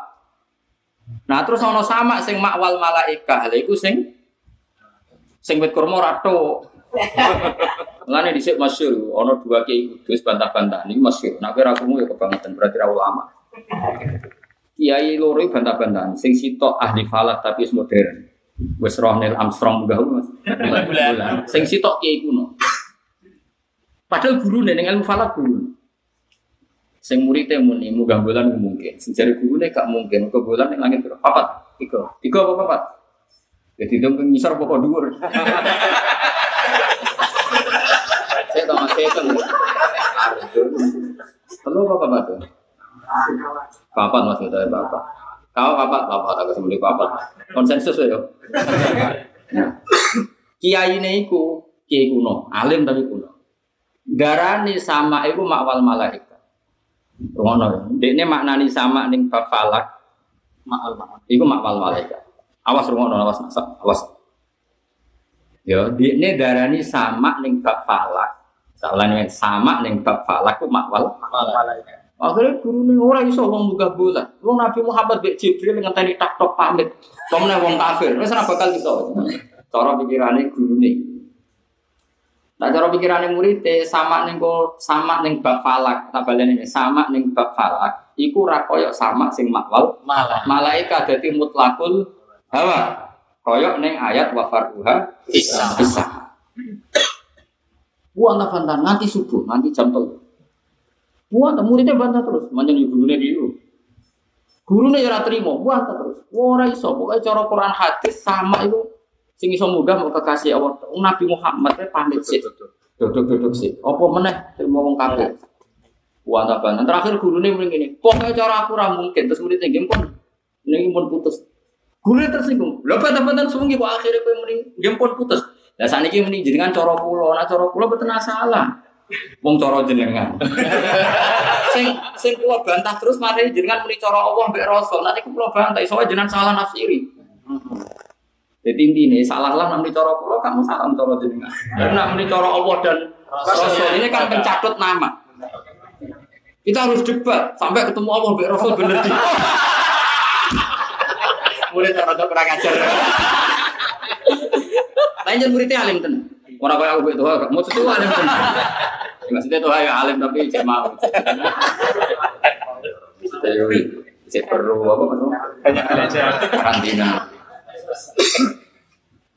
Nah terus ana sama sing makwal malaika. Lha iku sing sing wit kurma rato. [LAUGHS] Mulane dhisik masyhur ana dua kiai kudus bantah-bantah niki masyhur. Nek ora krungu ya kebangetan berarti ra ulama. [LAUGHS] Kiai loro bantah-bantahan sing sitok ahli falak tapi wis modern. Wis roh Neil Armstrong munggah Mas. Bulan. Sing sitok kiai kuno. Padahal guru ning ilmu falak guru. Sing muridnya muni munggah bulan mungkin. Sing jare gurune gak mungkin. Ke bulan ning langit berapa? Papat. Tiga. Tiga apa papat? Jadi dong ngisor pokok dhuwur. [LAUGHS] Saya tahu mas saya tahu. Telu apa papat? Papat mas kita papat. Kau papat papat aku sebeli papat. Konsensus ya. Kiai ini iku kiai kuno, alim tapi kuno. Darani sama iku makwal malaikat. Ngono. Dekne maknani sama ning bab falak. Makwal makwal. Iku makwal malaikat. Awas rungono awas masak, awas. Ya, dekne darani sama ning bab falak. Salah nih sama ning bab falak ku makwal Akhirnya guru nih orang iso wong buka bulan. Wong Nabi Muhammad bek Jibril ngenteni tak tok pamit. Pemene wong kafir, wis ora bakal iso. Cara pikirane guru nih. Nah cara pikirane murid sama ning sama ning bab falak, baleni sama ning bab falak. Iku ora koyo sama sing makwal. Malah. Malaikat dadi mutlakul hawa. Koyok ning ayat wa farduha Bisa. bisa. Buang nanti subuh, nanti jam telu. Buang muridnya bantah terus, di gurunya gitu. Gurunya ya terima, buang terus. Wah iso, pokoknya cara Quran hadis sama itu sing iso mudah mau kekasih Allah. Nabi Muhammad teh pamit sih. Duduk-duduk sih. Apa meneh terima wong kafir. Buang bantah. Terakhir gurunya mending gini, pokoknya cara aku mungkin. Terus muridnya gini pun, ini pun putus. Gurunya tersinggung. Lho bantah-bantah sungi kok akhirnya kowe mending game pun putus. Lah saniki muni jenengan cara kula, nek cara kula mboten salah. Wong cara jenengan. [LAUGHS] sing sing kula bantah terus mari jenengan muni cara Allah mbek Rasul. Nanti kula bantah soalnya jenengan salah nafsiri. Jadi intinya salah lah nanti cara kula kamu salah cara jenengan. Karena nanti cara Allah dan Rasul ini kan pencatut nama. Kita harus debat sampai ketemu Allah mbek Rasul bener di. [LAUGHS] Murid rada kurang ajar. Lanjut muridnya alim tenan. Orang kaya aku itu, maksud itu alim tenan. Maksudnya tuh ya alim tapi cek mau. Cek perlu apa maksudnya? Banyak belajar. Karantina.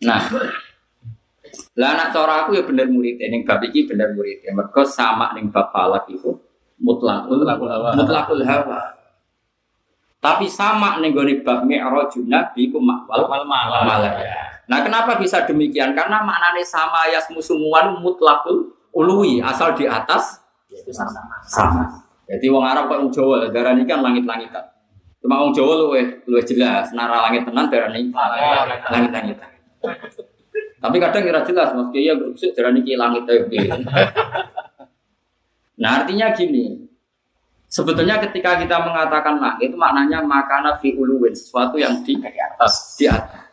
Nah, lah anak cara aku ya bener murid, ning bab iki bener murid. Mergo sama ning bab falak itu mutlakul Mutlakul hawa. mutlakul hawa. Tapi sama ning gone bab mi'rajun nabi ku makwal Wal malam. malaya. Nah, kenapa bisa demikian? Karena maknanya sama yasmu sumuan mutlakul ului, asal di atas sama. sama. Jadi wong Arab kok Jawa darah ini kan langit-langitan. Cuma wong Jawa luwe luwe jelas nara langit tenan darah ini langit-langitan. Tapi kadang kira jelas mas Kiai berusuk darah ini langit piye. Nah artinya gini, sebetulnya ketika kita mengatakan langit itu maknanya makana fi uluwin sesuatu yang di atas. di atas.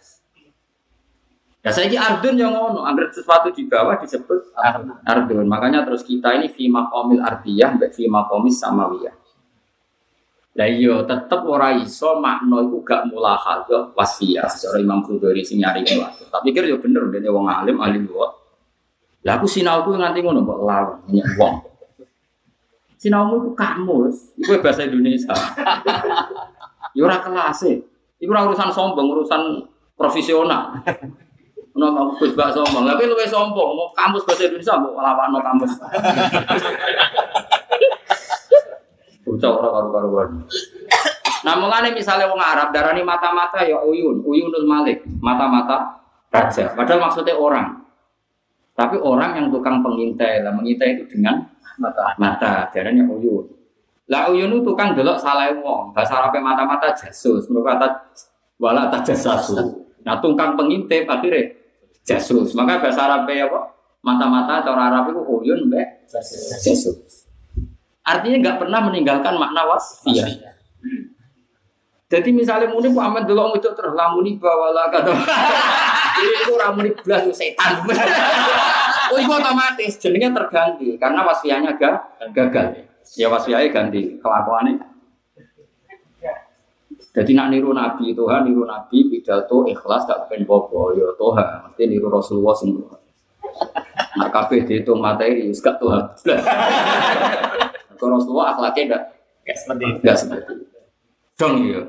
Ya saya ardun yang ngono, agar sesuatu di bawah disebut ardun. Makanya terus kita ini fi maqamil ardiyah mbek fi maqamis samawiyah. Lah iya tetep ora iso makna iku gak mulahadzah wasfiyah secara Imam Ghazali sing nyari kuwi. Tak pikir ya bener dene wong alim alim kok. Lah aku sinauku nganti ngono mbok lawan nyek wong. Sinaumu itu kamus, itu bahasa Indonesia. [LAUGHS] Ya ora kelas e. Iku urusan sombong, urusan profesional. Ono kampus gak sombong, tapi luwe sombong, mau kampus bahasa Indonesia mau lawan kampus. [LAUGHS] Bocah ora karu-karuan. Nah, mulane misalnya wong Arab darani mata-mata ya uyun, uyunul malik, mata-mata raja. Padahal maksudnya orang. Tapi orang yang tukang pengintai, lah mengintai itu dengan Mata. mata, darahnya uyun. Lah uyun itu tukang delok salah wong, bahasa Arabnya mata-mata jasus, menurut kata wala tajasasu. Nah, tukang pengintai akhirnya jasus. Maka bahasa Arabnya apa? Mata-mata cara Arab itu uyun mbek jasus. Artinya nggak pernah meninggalkan makna wasfiyah. Jadi misalnya muni ku aman delok itu terus lamuni bawala kata. [LAUGHS] Ini itu ramuni belas setan. [LAUGHS] oh itu otomatis jenenge terganti karena wasfiyahnya ga, gagal. Ya wasfiyahnya ganti kelakuannya. Jadi nak niru Nabi Tuhan, niru Nabi pidato ikhlas gak pengen bobo, ya Tuhan, mesti niru Rasulullah semua. Nak kabeh dihitung materi, wis gak Tuhan. Kalau Rasulullah akhlaknya enggak Gak seperti itu. enggak seperti itu. Dong ya.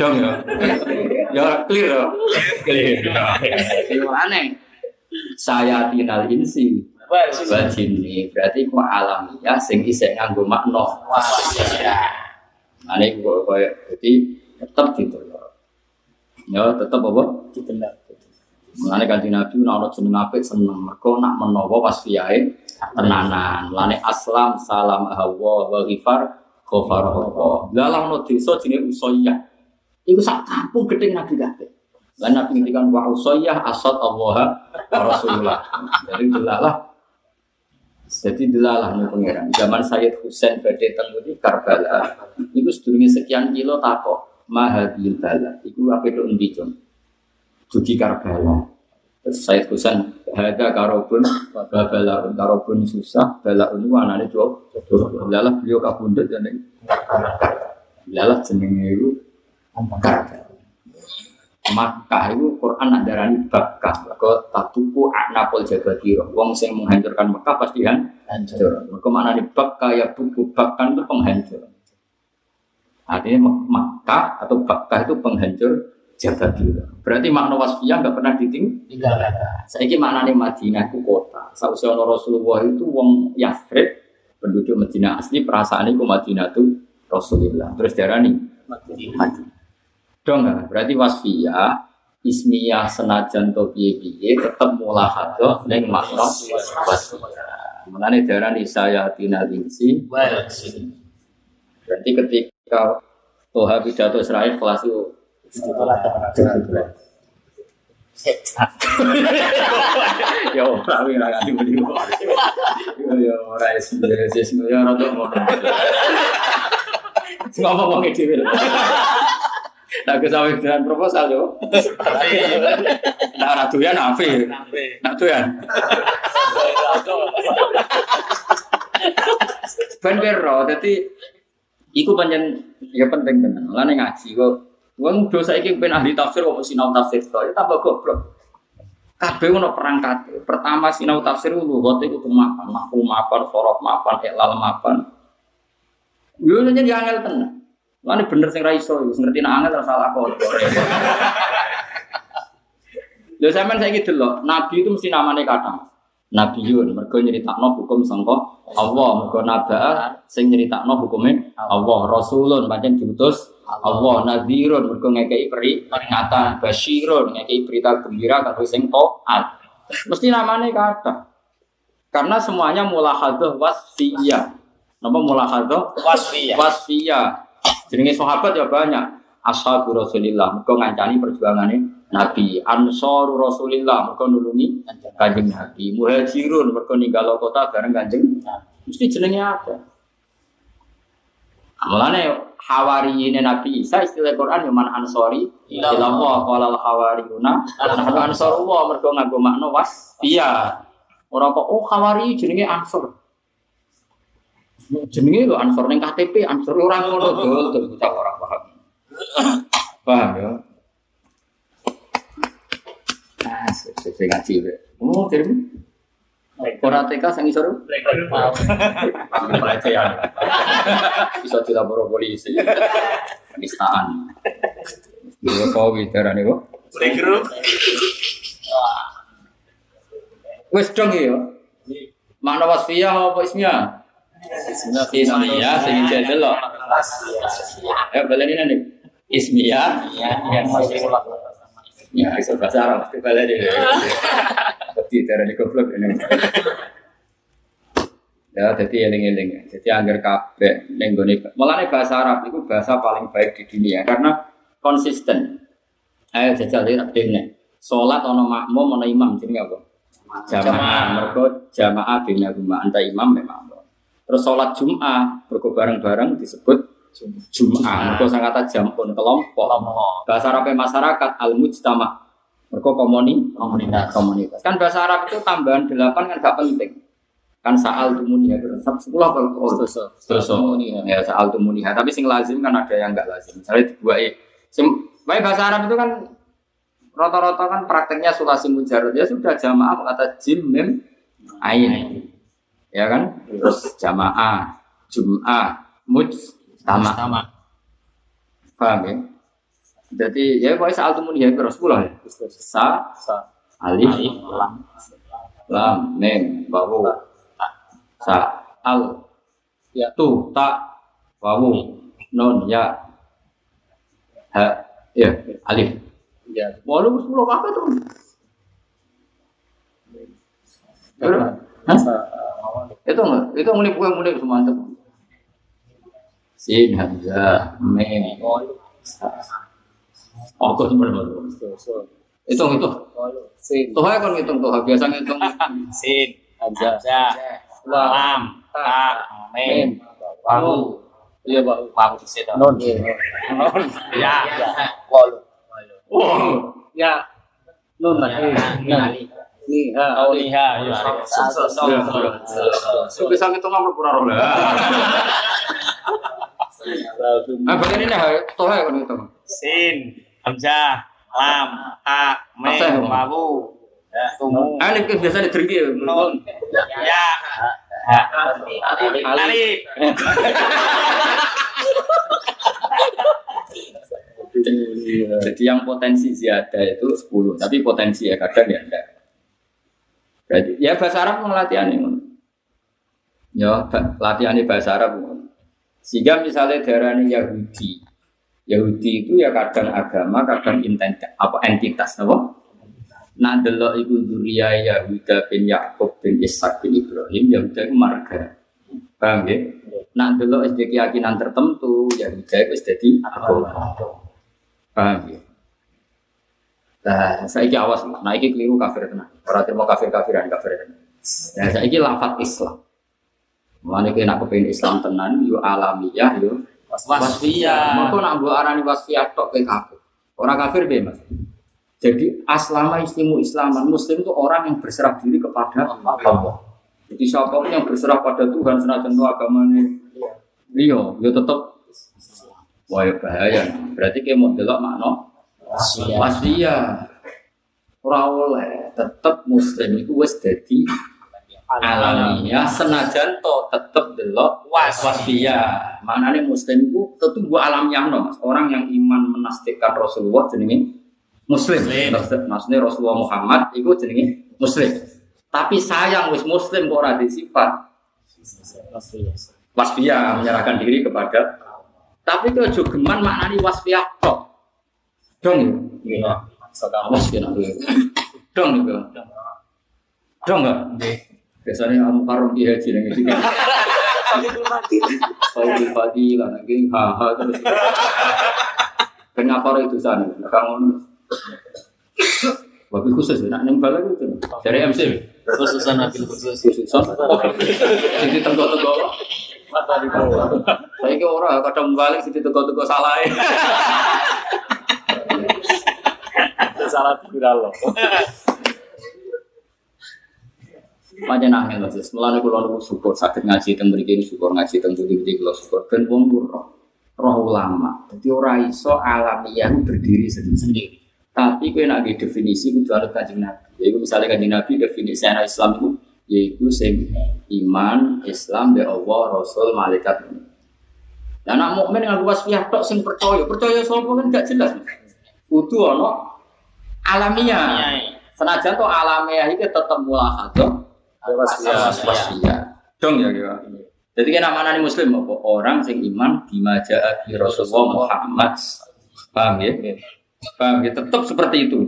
Dong ya. Ya clear ya. Clear. Itu aneh. Saya tinal insi jinni berarti ku alamiah sing isih nganggo makna. Wah, ya. Ane kok koyo jadi tetep gitu. Ya tetep apa? Ditelak. Mulane kanthi Nabi nek ana jeneng apik seneng mergo nak menawa wasfiyahe tenanan. Mulane aslam salam hawa wa ghifar ghafar Allah. Lah lah ono desa jenenge Usayyah. Iku sak kampung gedhe Nabi kabeh. Lah Nabi ngendikan wa Usayyah asad Allah wa Rasulullah. Jadi delalah jadi delalah nih pangeran. Zaman Sayyid Husain badhe teng di Karbala. Iku sedurunge sekian kilo takok mahadil bala. Iku apa itu endi, Jon? Dugi Karbala. Terus Sayyid Husain ada karobun, bala karobun susah, bala ini anane jo. Lalah beliau kabundut jeneng. Lalah jenenge itu Karbala. Makkah itu Quran nak darani Bakkah. Mergo tatuku anapol jabatiro. Wong sing menghancurkan Mekah pasti kan hancur. Mergo mana di Bakkah ya buku Bakkah itu penghancur. Artinya Makkah atau Bakkah itu penghancur jabatiro. Berarti makna wasfiyah nggak pernah diting. Tinggal kata. Saya Maknanya Madinah itu kota. Sausya Rasulullah itu wong Yathrib penduduk Madinah asli perasaan itu Madinah itu Rasulullah. Terus darani Madinah. Dong nggak? Berarti wasfiyah ismiyah senajan to piye-piye tetep mulahadzah ning makna wasfiyah. Mengenai darani saya tina. Berarti ketika Toha pidato Israel kelas itu. [LAUGHS] Ya ora ora nganti muni. Ya ora wis wis ya ora ngomong wong dhewe. Nah, ke sampe dengan proposal yo. Nah, ora doyan afi. Nah, doyan. Ben kira, dadi iku pancen ya penting tenan. Lah ning ngaji kok wong dosa iki ben ahli tafsir kok sinau tafsir to, ya tambah goblok. Kabeh ono perangkat. Pertama sinau tafsir lugat iku mapan, mahfu mapan, sorof mapan, iklal mapan. Yo nyen ya angel tenan. Lah ini bener sing ra iso, wis ngerti nek angel ora salah kok. Lho sampean saiki delok, nabi itu mesti namanya kata. Nabiun, mergo nyeritakno hukum sangka Allah, mergo naba sing nyeritakno hukume Allah, Rasulun pancen diutus Allah, Nadhirun mergo ngekeki peri peringatan, Basyirun ngekeki berita gembira karo sing taat. Mesti namanya kata. Karena semuanya mulahadah wasfiyah. Nama mulahadah Wasfiyah. wasfiyah. Jenenge sahabat ya banyak. Ashabu Rasulillah, mergo ngancani perjuangane Nabi. Ansaru Rasulillah, mergo nulungi Kanjeng Nabi. Muhajirun, mergo ninggal kota bareng Kanjeng Mesti jenenge apa? Mulane hawariyine Nabi Isa istilah Quran yang man ansori ila Allah qala al hawariyuna nahnu ansarullah mergo nganggo makna wasfiyah. Ora kok oh hawari jenenge ansor. Jenenge lho ansor ning KTP ansor ora ngono dol dol bocah ora paham. Paham ya? Ah, sing ngaji wae. Oh, jadi ora TK sing isor pelecehan. Bisa dilapor polisi. Penistaan. Dua sawi darane kok. Playgroup. Wes dong ya. Makna wasfiyah apa ismiyah? Ismiyah sing jadel loh. Ya baleni nanti. Ismiyah. Ya, iso bahasa Arab mesti baleni. Tapi darane goblok ini. Ya, jadi eling-eling. Jadi anggar kabeh ning gone mulane bahasa Arab itu bahasa paling baik di dunia karena konsisten. Ayo jajal iki dene. Salat ana makmum ana imam jenenge apa? Jamaah. Mergo jamaah bina rumah anta imam memang. Terus sholat Jum'ah, mergo bareng-bareng disebut Jum'ah. Mergo sangkata jampun kelompok. Bahasa Arab masyarakat al-mujtama. Mergo komuni Komunitas. komunitas. Kan bahasa Arab itu tambahan delapan kan gak penting. Kan saal tumuniha terus sepuluh kalau terus terus ya saal tumuniha. Tapi sing lazim kan ada yang enggak lazim. Misalnya dibuai sing baik bahasa Arab itu kan rata-rata kan prakteknya sulasi mujarad ya sudah jamaah kata jim mim ain ya kan? Terus jamaah jum'ah mujtama. Sama. paham ya? Jadi ya pokoknya saal tumuniha itu sepuluh ya sa alif Alif, lam. lam mim wawu. Sa al. Ya. tu ta wawu. Nun ya. Ha ya alif. Ya. walu sepuluh apa tuh Hah? itu enggak itu muni bukan muni semantap sin hamzah sa oh kok sebenarnya hitung itu Sin. tuh kan ngitung tuh biasa ngitung Sin. Hamzah. Lam. Ta. Mim. Wawu. iya pak Wawu. Nun. Ya. Walu. Wah, Ya. Nun. Nah. Auliha. So. Itu bisa ngitung apa kurang lah. Ah, bagian ini ha, tuh aja kan ngitung. Sin. Hamzah. Lam. Mim. Bang? Wawu. Tumu. Ah, ini kan biasa ditergi ya. Nun. Ya. Ali. Jadi yang potensi ziyadah itu 10, tapi potensi ya kadang ya enggak. Berarti ya bahasa Arab latihan ini. Ya, latihan bahasa Arab. Sehingga misalnya daerah ini Yahudi, Yahudi itu ya kadang agama, kadang entitas, apa entitas, apa? Nah, delok iku Duriya Yahuda bin Yakub bin Ishak bin Ibrahim, Yahuda itu marga. Paham ya? Nah, delok SD keyakinan tertentu, Yahuda itu jadi agama. Paham ya? Nah, saiki awas, nah iki keliru kafir tenan. Ora terima kafir tenan. Nah, saiki lafat Islam. Mulane ki nak kepengin Islam tenan yo alamiah yo wasfiyah. Maka nak mbok arani wasfiyah tok ke kafir. Orang kafir be Mas. Jadi aslama istimu islaman muslim itu orang yang berserah diri kepada Allah. Jadi siapa pun yang berserah pada Tuhan senajan itu agamanya iya, ya tetap wah ya bahaya. Berarti kayak mau delok makna Wasfiyah. Ora oleh tetep muslim itu wis dadi alamiah senajan to tetep delok Was. wasfiyah. Maknane muslim itu tentu gua alamiah no, Mas. Orang yang iman menastikan Rasulullah jenenge muslim. Muslim. Maksud- Maksudnya Rasulullah Muhammad itu jenenge muslim. Tapi sayang wis muslim kok ora sifat Wasfiyah. menyerahkan diri kepada tapi ke geman maknani wasfiyah tok. Dong ya. Iya. Saudara. Awas kena dulu. Dong itu. Dong enggak? Biasanya kamu karung di haji yang itu. Saya pagi lah lagi haha terus. Kenapa itu sana? Kamu Wabil khusus ya, nak nembal lagi itu dari MC. Khususan nabil khusus. Khusus. Jadi tengok-tengok. Mata di bawah. Saya ke orang kadang balik sih tengok-tengok salah. Salah tidak loh. Macam nangis lah, sis. Mulane kula niku syukur sakit ngaji teng mriki syukur ngaji teng budi-budi kula syukur ben wong roh roh ulama. Dadi ora iso alamiah berdiri sendiri. Tapi kowe nak definisi kudu anut Kanjeng Nabi. Yaiku misalnya Kanjeng Nabi definisi ana Islam itu yaiku sing iman, Islam be Allah, Rasul, malaikat. Lah nak mukmin nganggo wasfiyah tok sing percaya, percaya sapa kan gak jelas. Kudu ana alamiah. Senajan to alamiah iki tetep mulahadzah Wasfiyah. wasfiyah. Dong ya kira. Jadi kan namanya muslim apa? Orang sing iman bima ja'a bi Rasulullah Muhammad. Paham ya? Paham ya? Tetap seperti itu.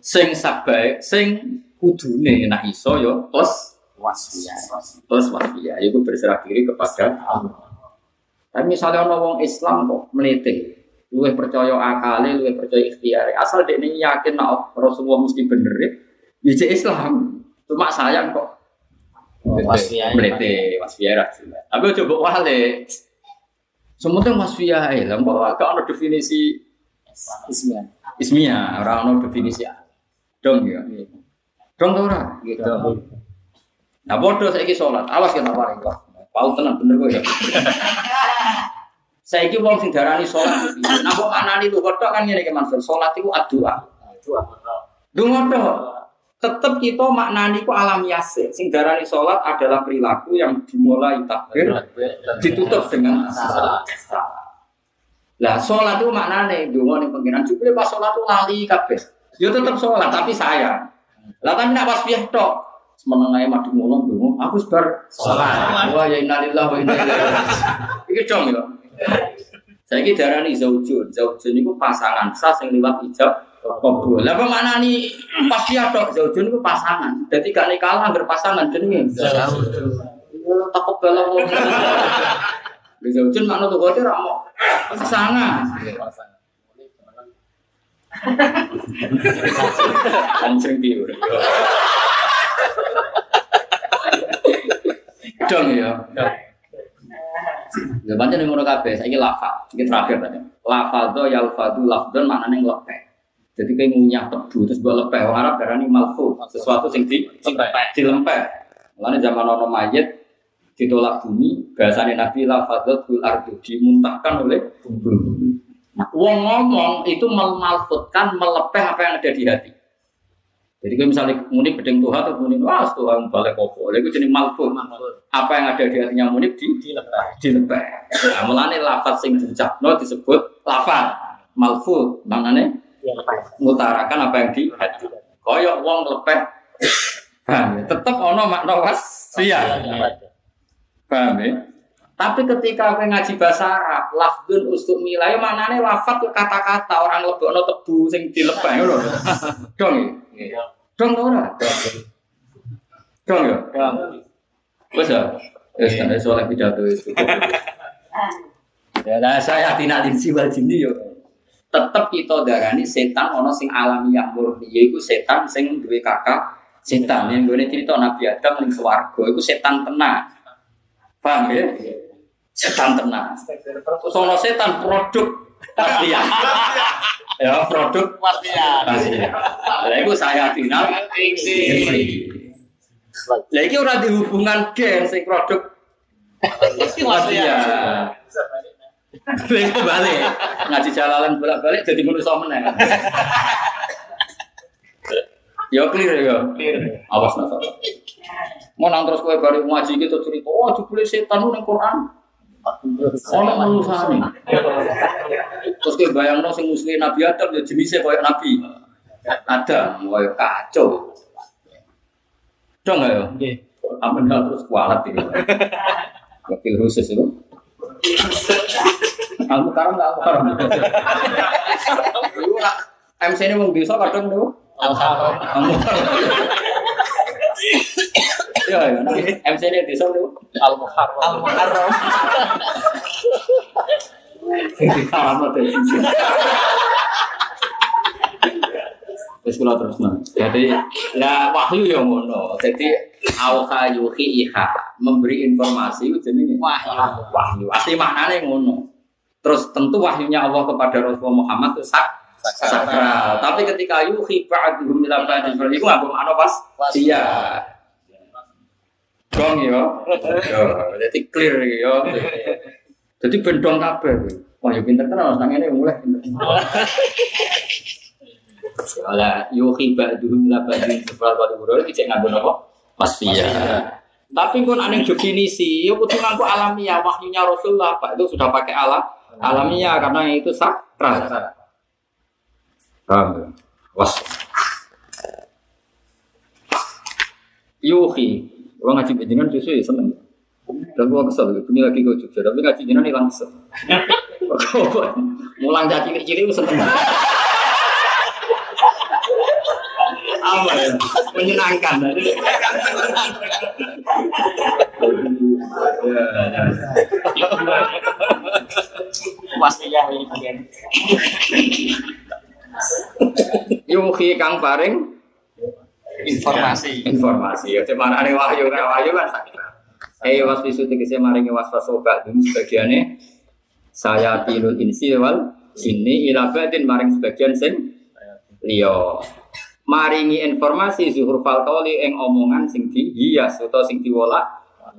Sing sabai, sing kudune nak iso yo plus Wasfiyah. plus wasfiyah. Itu berserah diri kepada Allah. Tapi misalnya orang wong Islam kok melete, luwih percaya akale, luwih percaya ikhtiar. Asal dia ini yakin nak Rasulullah mesti bener ya, ya Islam. Cuma sayang kok Wasfiyah. melete wasfiyah ra jelas. Tapi coba wale. Semuanya wasfiyah ya, kok gak ada definisi Ismiyah. ismiyah, ora ono definisi dong ya. Dong ta ora? Gitu. Nah bodoh saiki sholat, awas kita paling kok. Pau tenang bener kok ya. [LAUGHS] Saiki wong sing darani sholat, nah kok anani lu kodok kan ngene ke Mansur, sholat itu adua. Dungo tok. Tetep kita maknani ku alamiah sih. Sing darani sholat adalah perilaku yang dimulai takbir ditutup dengan salat. Lah sholat itu maknane dungo ning pengiran jupule pas sholat itu lali kabeh. Yo tetep sholat tapi sayang. Lah kan nek pas piyah tok semenengae madu mulung dungo aku sebar Sholat. Wah ya innalillah wa inna ilaihi raji'un. Iki dong ya. Saiki darani zaujun. Zaujun iku pasangan sah sing liwat ijab kabul. Lah apa maknani pas piyah tok zaujun iku pasangan. Dadi gak nikah anggar pasangan jenenge. Ya takut wong. Di zaujun makna tuh kote ra mau pasangan. Anjing biru. Dong ya. Ya pancen ngono kabeh, saiki lafal. Iki terakhir tadi. Lafadho yalfadu lafdon maknane nglepeh. Jadi kayak ngunyah tebu terus buat lepeh. Orang Arab darani malfu, sesuatu sing di dilempeh. Mulane zaman ono mayit ditolak bumi, bahasanya Nabi lafadho bil ardu dimuntahkan oleh bumi. Nah, wong ngomong itu memalfutkan, melepeh apa yang ada di hati. Jadi kalau misalnya muni bedeng Tuhan atau muni wah Tuhan balik kopo, itu jenis malfut. Apa yang ada di hatinya muni di Dilepas. dilepeh. Nah, mulane lafaz sing diucapno disebut lafaz malfut. Maknane ngutarakan apa yang di hati. Koyok wong lepeh. Paham ya? Tetep ono makna wasfiyah. Paham ya? Tapi ketika aku ngaji bahasa Arab, lafdun ustuk milai maknane lafaz itu kata-kata orang lebokno tebu sing dilepeh ngono. [LAUGHS] Dong ya? Dong ta ora? Dong ya? Wes ya. Wes kan soal pidato itu. [LAUGHS] Ya, nah saya tidak linsi wal jinni yo. tetep kita darani setan ono sing alamiah murni yaiku setan sing duwe kakak setan yang gue cerita Nabi Adam ning swarga iku setan tenan paham ya setan tenan terus ono setan produk pastian ya produk Pastian. pastian lah iku saya final lah iki ora dihubungan gen sing produk pastian Balik balik ngaji jalalan bolak balik jadi manusia meneng. Ya clear ya. Awas nasa. Mau nang terus kowe bari ngaji gitu cerita, oh jebule setan nang Quran. Ono manusane. Terus kowe bayangno sing musuhe Nabi Adam ya jenisnya koyo Nabi. Adam, koyo kacau. Dong ya. Apa nggak terus kualat ini? Wakil khusus itu. Aku karam nggak aku karam. MC ini mau bisa kadang tuh. Kamu Ya, ya. nah, MC ini bisa tuh. Al-Muharram. Al-Muharram. Sing karam tuh. Terus kalau terus nah. Jadi ya wahyu yang ngono. Jadi awha yuhi iha memberi informasi itu jenenge Wahyu. wahyu. Asli maknanya ngono. Terus tentu wahyunya Allah kepada Rasulullah Muhammad itu sak sakral. Tapi ketika yuhi ba'duhum ila ba'din itu nggak makna pas iya. Dong yo. [LAUGHS] Yo, jadi clear yo. Jadi bendong kabeh. Wah, yo pinter tenan nang ngene mulai pinter. Wala yuhi ba'duhum ila ba'din buru iki cek nganggo napa? Pastiya. Tapi kon aneh definisi, yo kudu nganggo alamiah wahyunya Rasulullah, Pak. Itu sudah pakai alam alamiah karena itu sakral. Paham? ya? Was. Yuhi, gua ngaji jenengan susu ya seneng. Dan gua kesel, ini lagi gua Jogja, tapi ngaji jenengan hilang kesel. [LAUGHS] Mulang jadi cilik-cilik gua seneng. Apa ya? Menyenangkan. Pastian ini bagian. Yuhi kang paring Informasi. informasi. Ya cuma ada wahyu kan wahyu kan sakit. Eh was visu tegese maringi waswas sobat dum sebagiane saya tilul insi wal sini ila maring sebagian sing liya. Maringi informasi zuhur fal qawli ing omongan sing dihias utawa sing diwolak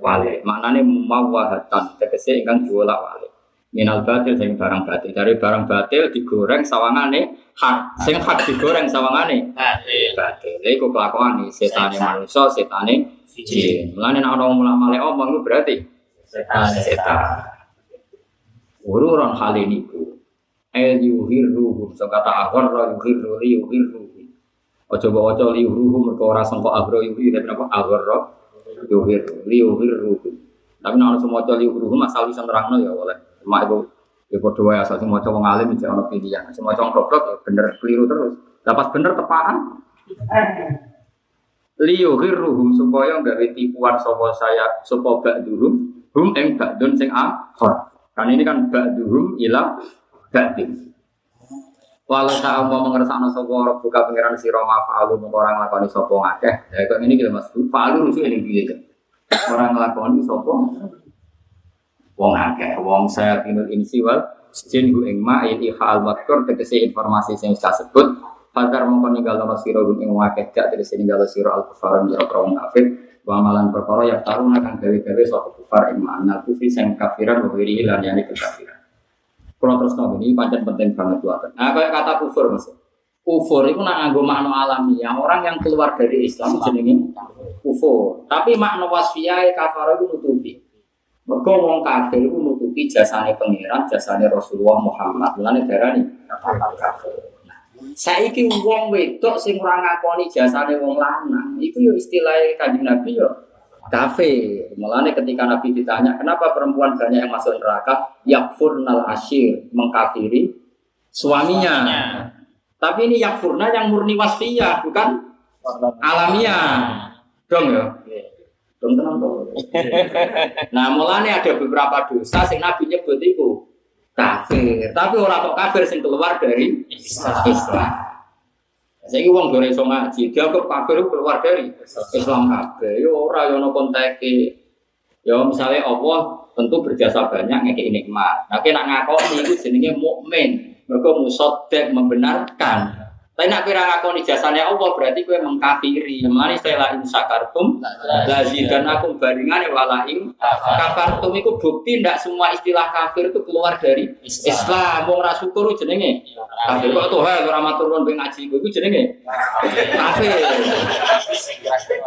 wale. Maknane mawahatan tegese ingkang diwolak wale. Minal batil sing barang batil. Dari barang batil digoreng sawangane hak. Sing hak digoreng sawangane Batil. batil. Iku kelakuan setane manusia, setane jin. Mulane nek ana mulak male omong berarti Setan. setan. Ururan hal ini ku. El yuhirruhum so kata agharra yuhirru li yuhirru. Ojo bawa ojo li yuhirruhum mergo ora sangka agro yuhir tapi napa agharra yuhirru li yuhirru. Tapi nek ana semua li yuhirruhum asal bisa nerangno ya oleh. Cuma itu ya padha wae asal semua wong alim iki ana pilihan. Semua wong goblok ya bener keliru terus. Dapat bener tepaan. liyuhirruhum supaya gawe tipuan sapa saya sapa ba'duhum hum ing ba'dun sing akhir. Kan ini kan ba'duhum ila ba'din. Walau tak mau mengersakno sapa ora buka pengiran sira ma fa'alu mung ora nglakoni sapa ngakeh. Ya kok ini kita Mas. Fa'alu rujuk ini piye kan. Ora nglakoni sapa wong akeh, wong saya tinul insi wal jin ing ma'il ihal makur tegese informasi sing wis kasebut Fakar mongko ninggalono sira gum ing wakeh gak terus ninggalo sira al kufar ing wong kafir wa amalan perkara ya taruna kang gawe-gawe sapa kufar ing makna kufi sing kafiran wa wiri lan yani kekafiran. Kalau terus nang ini pancen penting banget buat. Nah, kayak kata kufur mas. Kufur itu nak nganggo makna alamiah. Orang yang keluar dari Islam jenenge kufur. Tapi makna wasfiyah kafar itu nutupi. Mergo wong kafir itu nutupi jasane pangeran, jasane Rasulullah Muhammad. Mulane darani kafir. Saiki wong wedok sing ora ngakoni jasane wong lanang, iku yo istilah Kanjeng Nabi yo kafir. Mulane ketika Nabi ditanya, "Kenapa perempuan banyak yang masuk neraka?" Yakfurnal asyir, mengkafiri suaminya. Tapi ini yakfurna yang murni wasfiyah, bukan alamiah. Dong ya. Dong tenang dong. [LAUGHS] Nah, mulane ada beberapa dosa sing Nabi nyebut iku kafir. Tapi orang kok kafir sing keluar dari Islam. Saya wong gore iso ngaji, dianggap kafir itu keluar dari Islam kabeh. Yo ora yo ono konteke. Yo misalnya Allah tentu berjasa banyak ngekeki nikmat. Nah, kena ngakoni itu jenenge mukmin. Mergo musoddek membenarkan. Tapi nak kira ngakoni jasane Allah berarti kowe mengkafiri. Mulane saya in sakartum lazidan aku bandingane wala ing kafartum iku bukti ndak semua istilah kafir itu keluar dari Islam. Wong ra syukur jenenge kafir. Kok tuh ora matur nuwun ben ngaji iku jenenge kafir.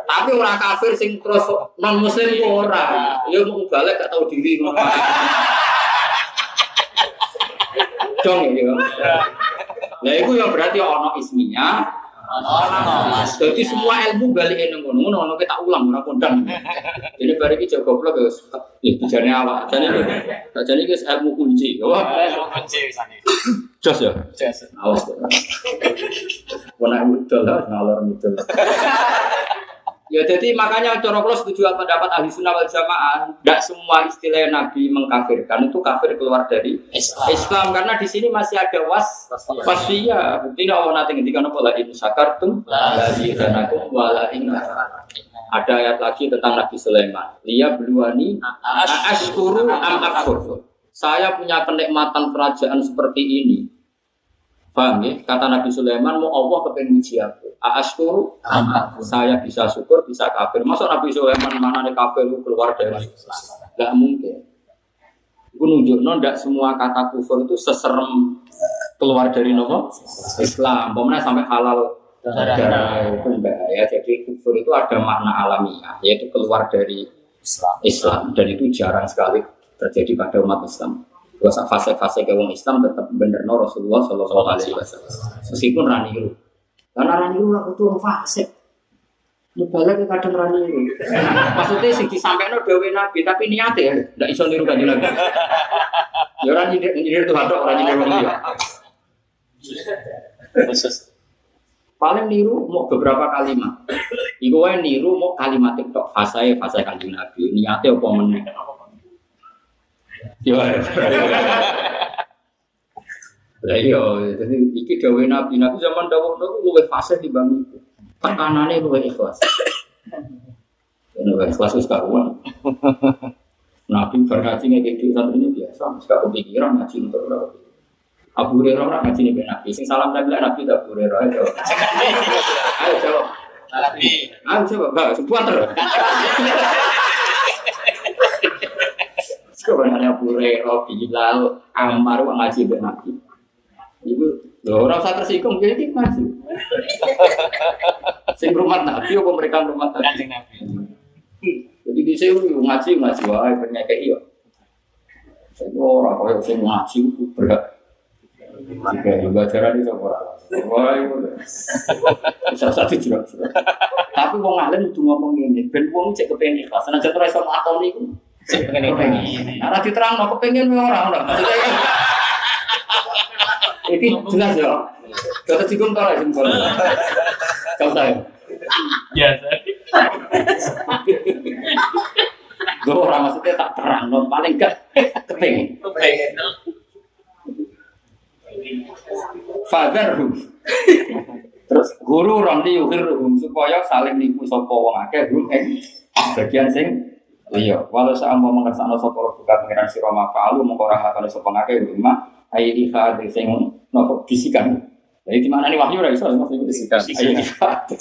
Tapi orang kafir sing terus non muslim ku ora. Ya mau balik gak tahu diri ngono. Dong ya. Nah itu yang berarti ono isminya. Jadi semua ilmu balik ini ngono ngono kita ulang ora kondang. Jadi bari iki jago goblok ya. Ya bijane awak. Jane jane iki ilmu kunci. Wah, Kunci wisane. jos ya. Awas. Wana udol lah ngalor ngidul. [LAUGHS] Ya jadi makanya cara kalau setuju apa pendapat ahli sunnah wal jamaah, tidak semua istilah Nabi mengkafirkan itu kafir keluar dari Islam. Islam karena di sini masih ada was wasfiyah. Bukti Allah nanti ketika nopo lagi sakartum lagi dan aku wala in ada ayat lagi tentang Nabi Sulaiman. Liya beluani ashkuru am akfur. Saya punya kenikmatan kerajaan seperti ini. Paham ya? Kata Nabi Sulaiman, mau Allah kepengen uji aku. Ashkuru am akfur. Saya bisa syukur, bisa kafir. Masa Nabi Sulaiman mana nih kafir keluar dari Islam? Gak mungkin. Itu nunjuk tidak semua kata kufur itu seserem keluar dari nopo Islam. Pemenang sampai halal darah itu bahaya. Jadi kufur itu ada makna alamiah, yaitu keluar dari Islam. Islam dan itu jarang sekali terjadi pada umat Islam. Terus fase-fase ke wong Islam tetap bener no Rasulullah Shallallahu Alaihi Wasallam. Meskipun raniru, karena raniru aku tuh fase. Mubalak ya kadang raniru. Maksudnya sing disampaikan dewe Nabi, tapi niatnya ya, tidak iso niru kanjeng Nabi. Ya orang nyindir nyindir Tuhan dok, orang nyindir wong dia. Paling niru mau beberapa kalimat. Iku wae niru mau kalimat tok fase fase kanjeng Nabi. Niatnya apa meneh? Yo. Lah iya, jadi iki dawuh Nabi, Nabi zaman dawuh itu luwih fase dibanding itu. Tekanannya luwih ikhlas. Ini luwih ikhlas wis karuan. Nabi berkaji kayak gitu ini biasa, gak kepikiran ngaji untuk berapa. Abu Hurairah ora ngaji nih Nabi, sing salam Nabi lah Nabi tak Abu Hurairah ayo. Ayo jawab. Tapi Ayo coba, Mbak, sebuah terus. Sebenarnya Abu Hurairah, Bilal, Ammar, wong ngaji mbek Nabi. Ibu, lho ora usah tersinggung, jadi iki ngaji. [LAUGHS] Sing rumah Nabi apa mereka rumah Nabi? Nabi. Jadi di sini ngaji ngaji wae penyakit iya. Saya ora kaya sing ngaji berat. Jika juga cara di ora. Wah itu. Bisa satu juga. Tapi wong alim kudu ngomong ngene, ben wong cek kepengen ikhlas. Senajan ora iso lakoni iku. Sing pengen pengen. Ora diterangno kepengen ora ora. Maksudnya kan [LAUGHS] Iki jelas ya. Kata cikum tora jempol. Kau tahu. Biasa. Gue orang maksudnya tak terang, non paling gak [LAUGHS] kepengen. Pengen. Fatherhum. Terus guru ramli yuhirhum supaya saling nipu sapa wong akeh hum ing bagian sing liya. Walau sa mau mengersakno sapa buka pengiran sira mafa'alu mengko ora lakone sapa akeh rumah ayi ikhad sing nopo bisikan. Jadi di mana nih wahyu ora iso maksudnya bisikan. Ayi ikhad.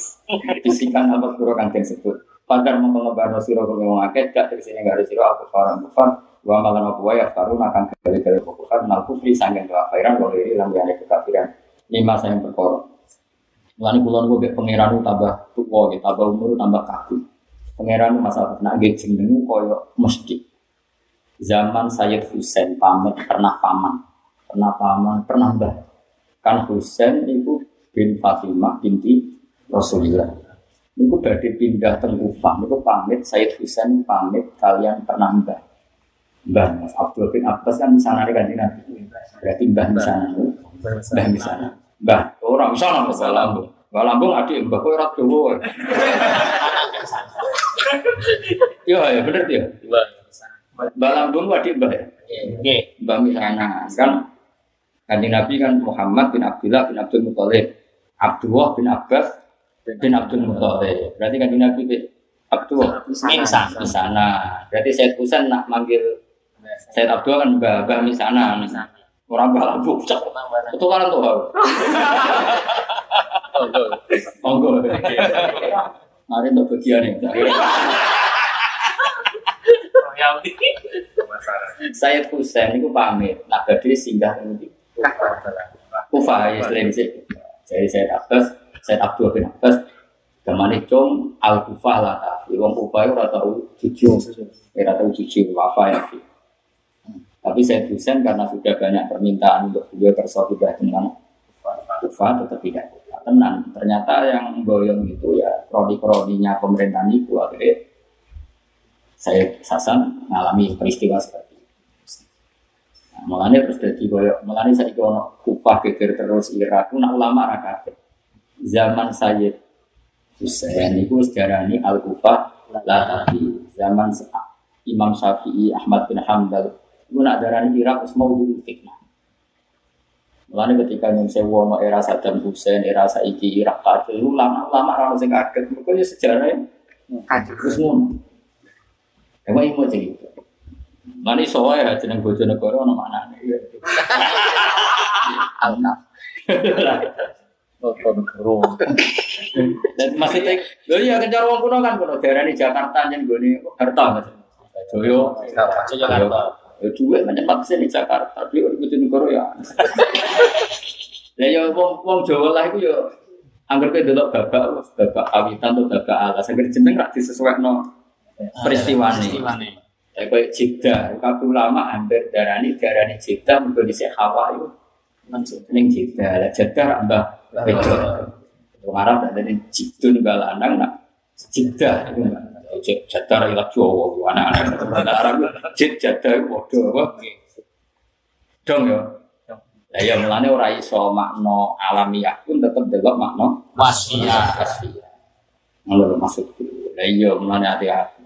Bisikan apa kuro kang disebut. Padar mau ngebarno sira kok wong akeh gak tersine gak ada sira aku faran kufar wa malan apa wae aftaru akan kali-kali kufar nal kufri sanggen kafiran wa iri lan liyane kekafiran. Lima saya perkara. Mulane kula niku mek pangeran tambah tuwa tambah umur tambah kaku. Pangeran masalah nak nggih jenengu koyo mesti. Zaman Sayyid Husain pamit pernah paman, pernah paman, pernah mbah. Kan Husain itu bin Fatimah binti Rasulullah. Niku badhe pindah teng Kufah, pamit Sayyid Husain pamit kalian pernah mbah. Mbah Mas Abdul bin Abbas kan di sana kan Nabi. Berarti mbah di sana. Mbah di sana. Mbah, orang di sana Mbah Lambung. Mbah Lambung adik Mbah kowe ora Jawa. [LAUGHS] Iya, ya bener dia. Mbah Lambung adik Mbah ya. Oke. Mbah Misana kan Kanjeng Nabi kan Muhammad bin Abdullah bin Abdul Muthalib, Abdullah bin Abbas bin Abdul Muthalib. Berarti Kanjeng Nabi bin Abdullah Minsan. di sana. Berarti Said Husain nak manggil Said Abdullah kan Mbah Mbah Misana. Orang Mbah cek. Itu kan tuh. Oh, [LAUGHS] go. Monggo. [LAUGHS] Mari untuk bagian ini. Royalty. Said Husain itu pamit, nak badhe singgah ning Kufa ya selain itu. Jadi saya Abbas, saya Abdul bin Abbas, Gamane cung al Kufah lah tapi wong Kufah itu ora tau jujur, ora tau jujur wafa ya. Tapi saya Husain karena sudah banyak permintaan untuk beliau bersahabat dengan Kufah tetap tidak tenang. Ternyata yang boyong itu ya kroni-kroninya pemerintahan itu akhirnya saya Sasan mengalami peristiwa seperti itu. Nah, mulanya terus jadi koyo, mulanya saya ono kupah geger terus Irak, itu nak ulama rakyat. Zaman Sayyid Husain itu sejarahnya al kufah la tapi zaman Imam Syafi'i Ahmad bin Hambal itu nak darani Irak mau dulu fitnah. Mulanya ketika yang saya ono era Saddam Hussein, era saiki Irak itu lama-lama orang sing kaget, mereka ya sejarahnya terus ngono. Emang ini mau cerita. Mani soalnya jeneng Bojonegoro ono mana nih? Alkaf. Dan maksudnya, lo iya kencar wong kuno kan kuno daerah Jakarta gue nih harta mas. Joyo, Jakarta. Ya duit sih di Jakarta? Dia di Bojonegoro ya. [LAUGHS] Ya ya wong wong Jawa lah itu ya. Angger kowe delok babak, babak kawitan atau babak alas, angger jeneng rak disesuaikno peristiwane. Peristiwane. Ya kayak Jeddah, kabeh ulama hampir darani darani Jeddah mergo dhisik hawa itu ning Jeddah. Lah Jeddah rak mbah beda. Wong Arab ada ning Jidun mbah lanang nak itu mbah. Jed- Jeddah ra ilat Jawa anak-anak. Anak Arab Jeddah itu padha apa? Dong ya. Lah ya mulane ora iso makna alamiah pun tetep delok makna Wasiat. kasfiah. Ngono lho maksudku. Lah iya mulane hati-hati.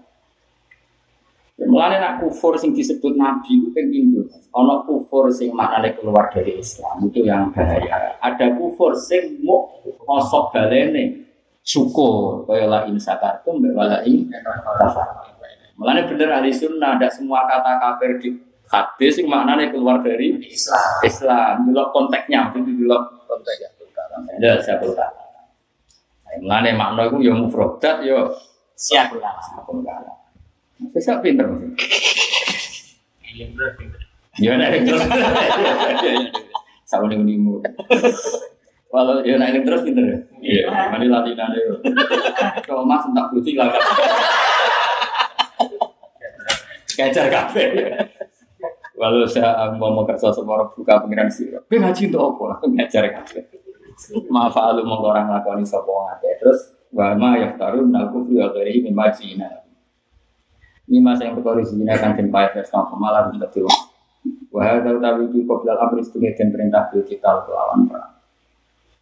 Ya, Mulane nak kufur sing disebut nabi itu pindho. Ana kufur sing maknane keluar dari Islam itu yang bahaya. Ada kufur sing mau kosok balene syukur kaya la in sakartum wa la in. Mulane bener ahli sunnah ada semua kata kafir di hadis sing maknane keluar dari Islam. Islam. Delok konteksnya itu delok Konteks ya. siapa tahu. Mulane makna iku ya mufradat ya Siap ulang. apa enggak. Bisa pinter mesti. Iya bener. pinter. Ya nek terus. Sama ning Kalau ya nek terus pinter ya. Iya, mari latihan yo. [LAUGHS] Kalau Mas entak putih lah. Kejar kafe. Walau saya mau mau kerja semua orang buka pengiran sih. Gue ngaji untuk apa? Ngajar kafe. Maaf alu mau orang lakoni sopo ngake. Terus wa ma yaftarun aku fi ghairihi min majina. Ini masa yang berkori zina kan den payah tes kang malah bisa tiru. Wah, tahu tahu iki kok bilal amri setengah dan perintah kita lawan perang.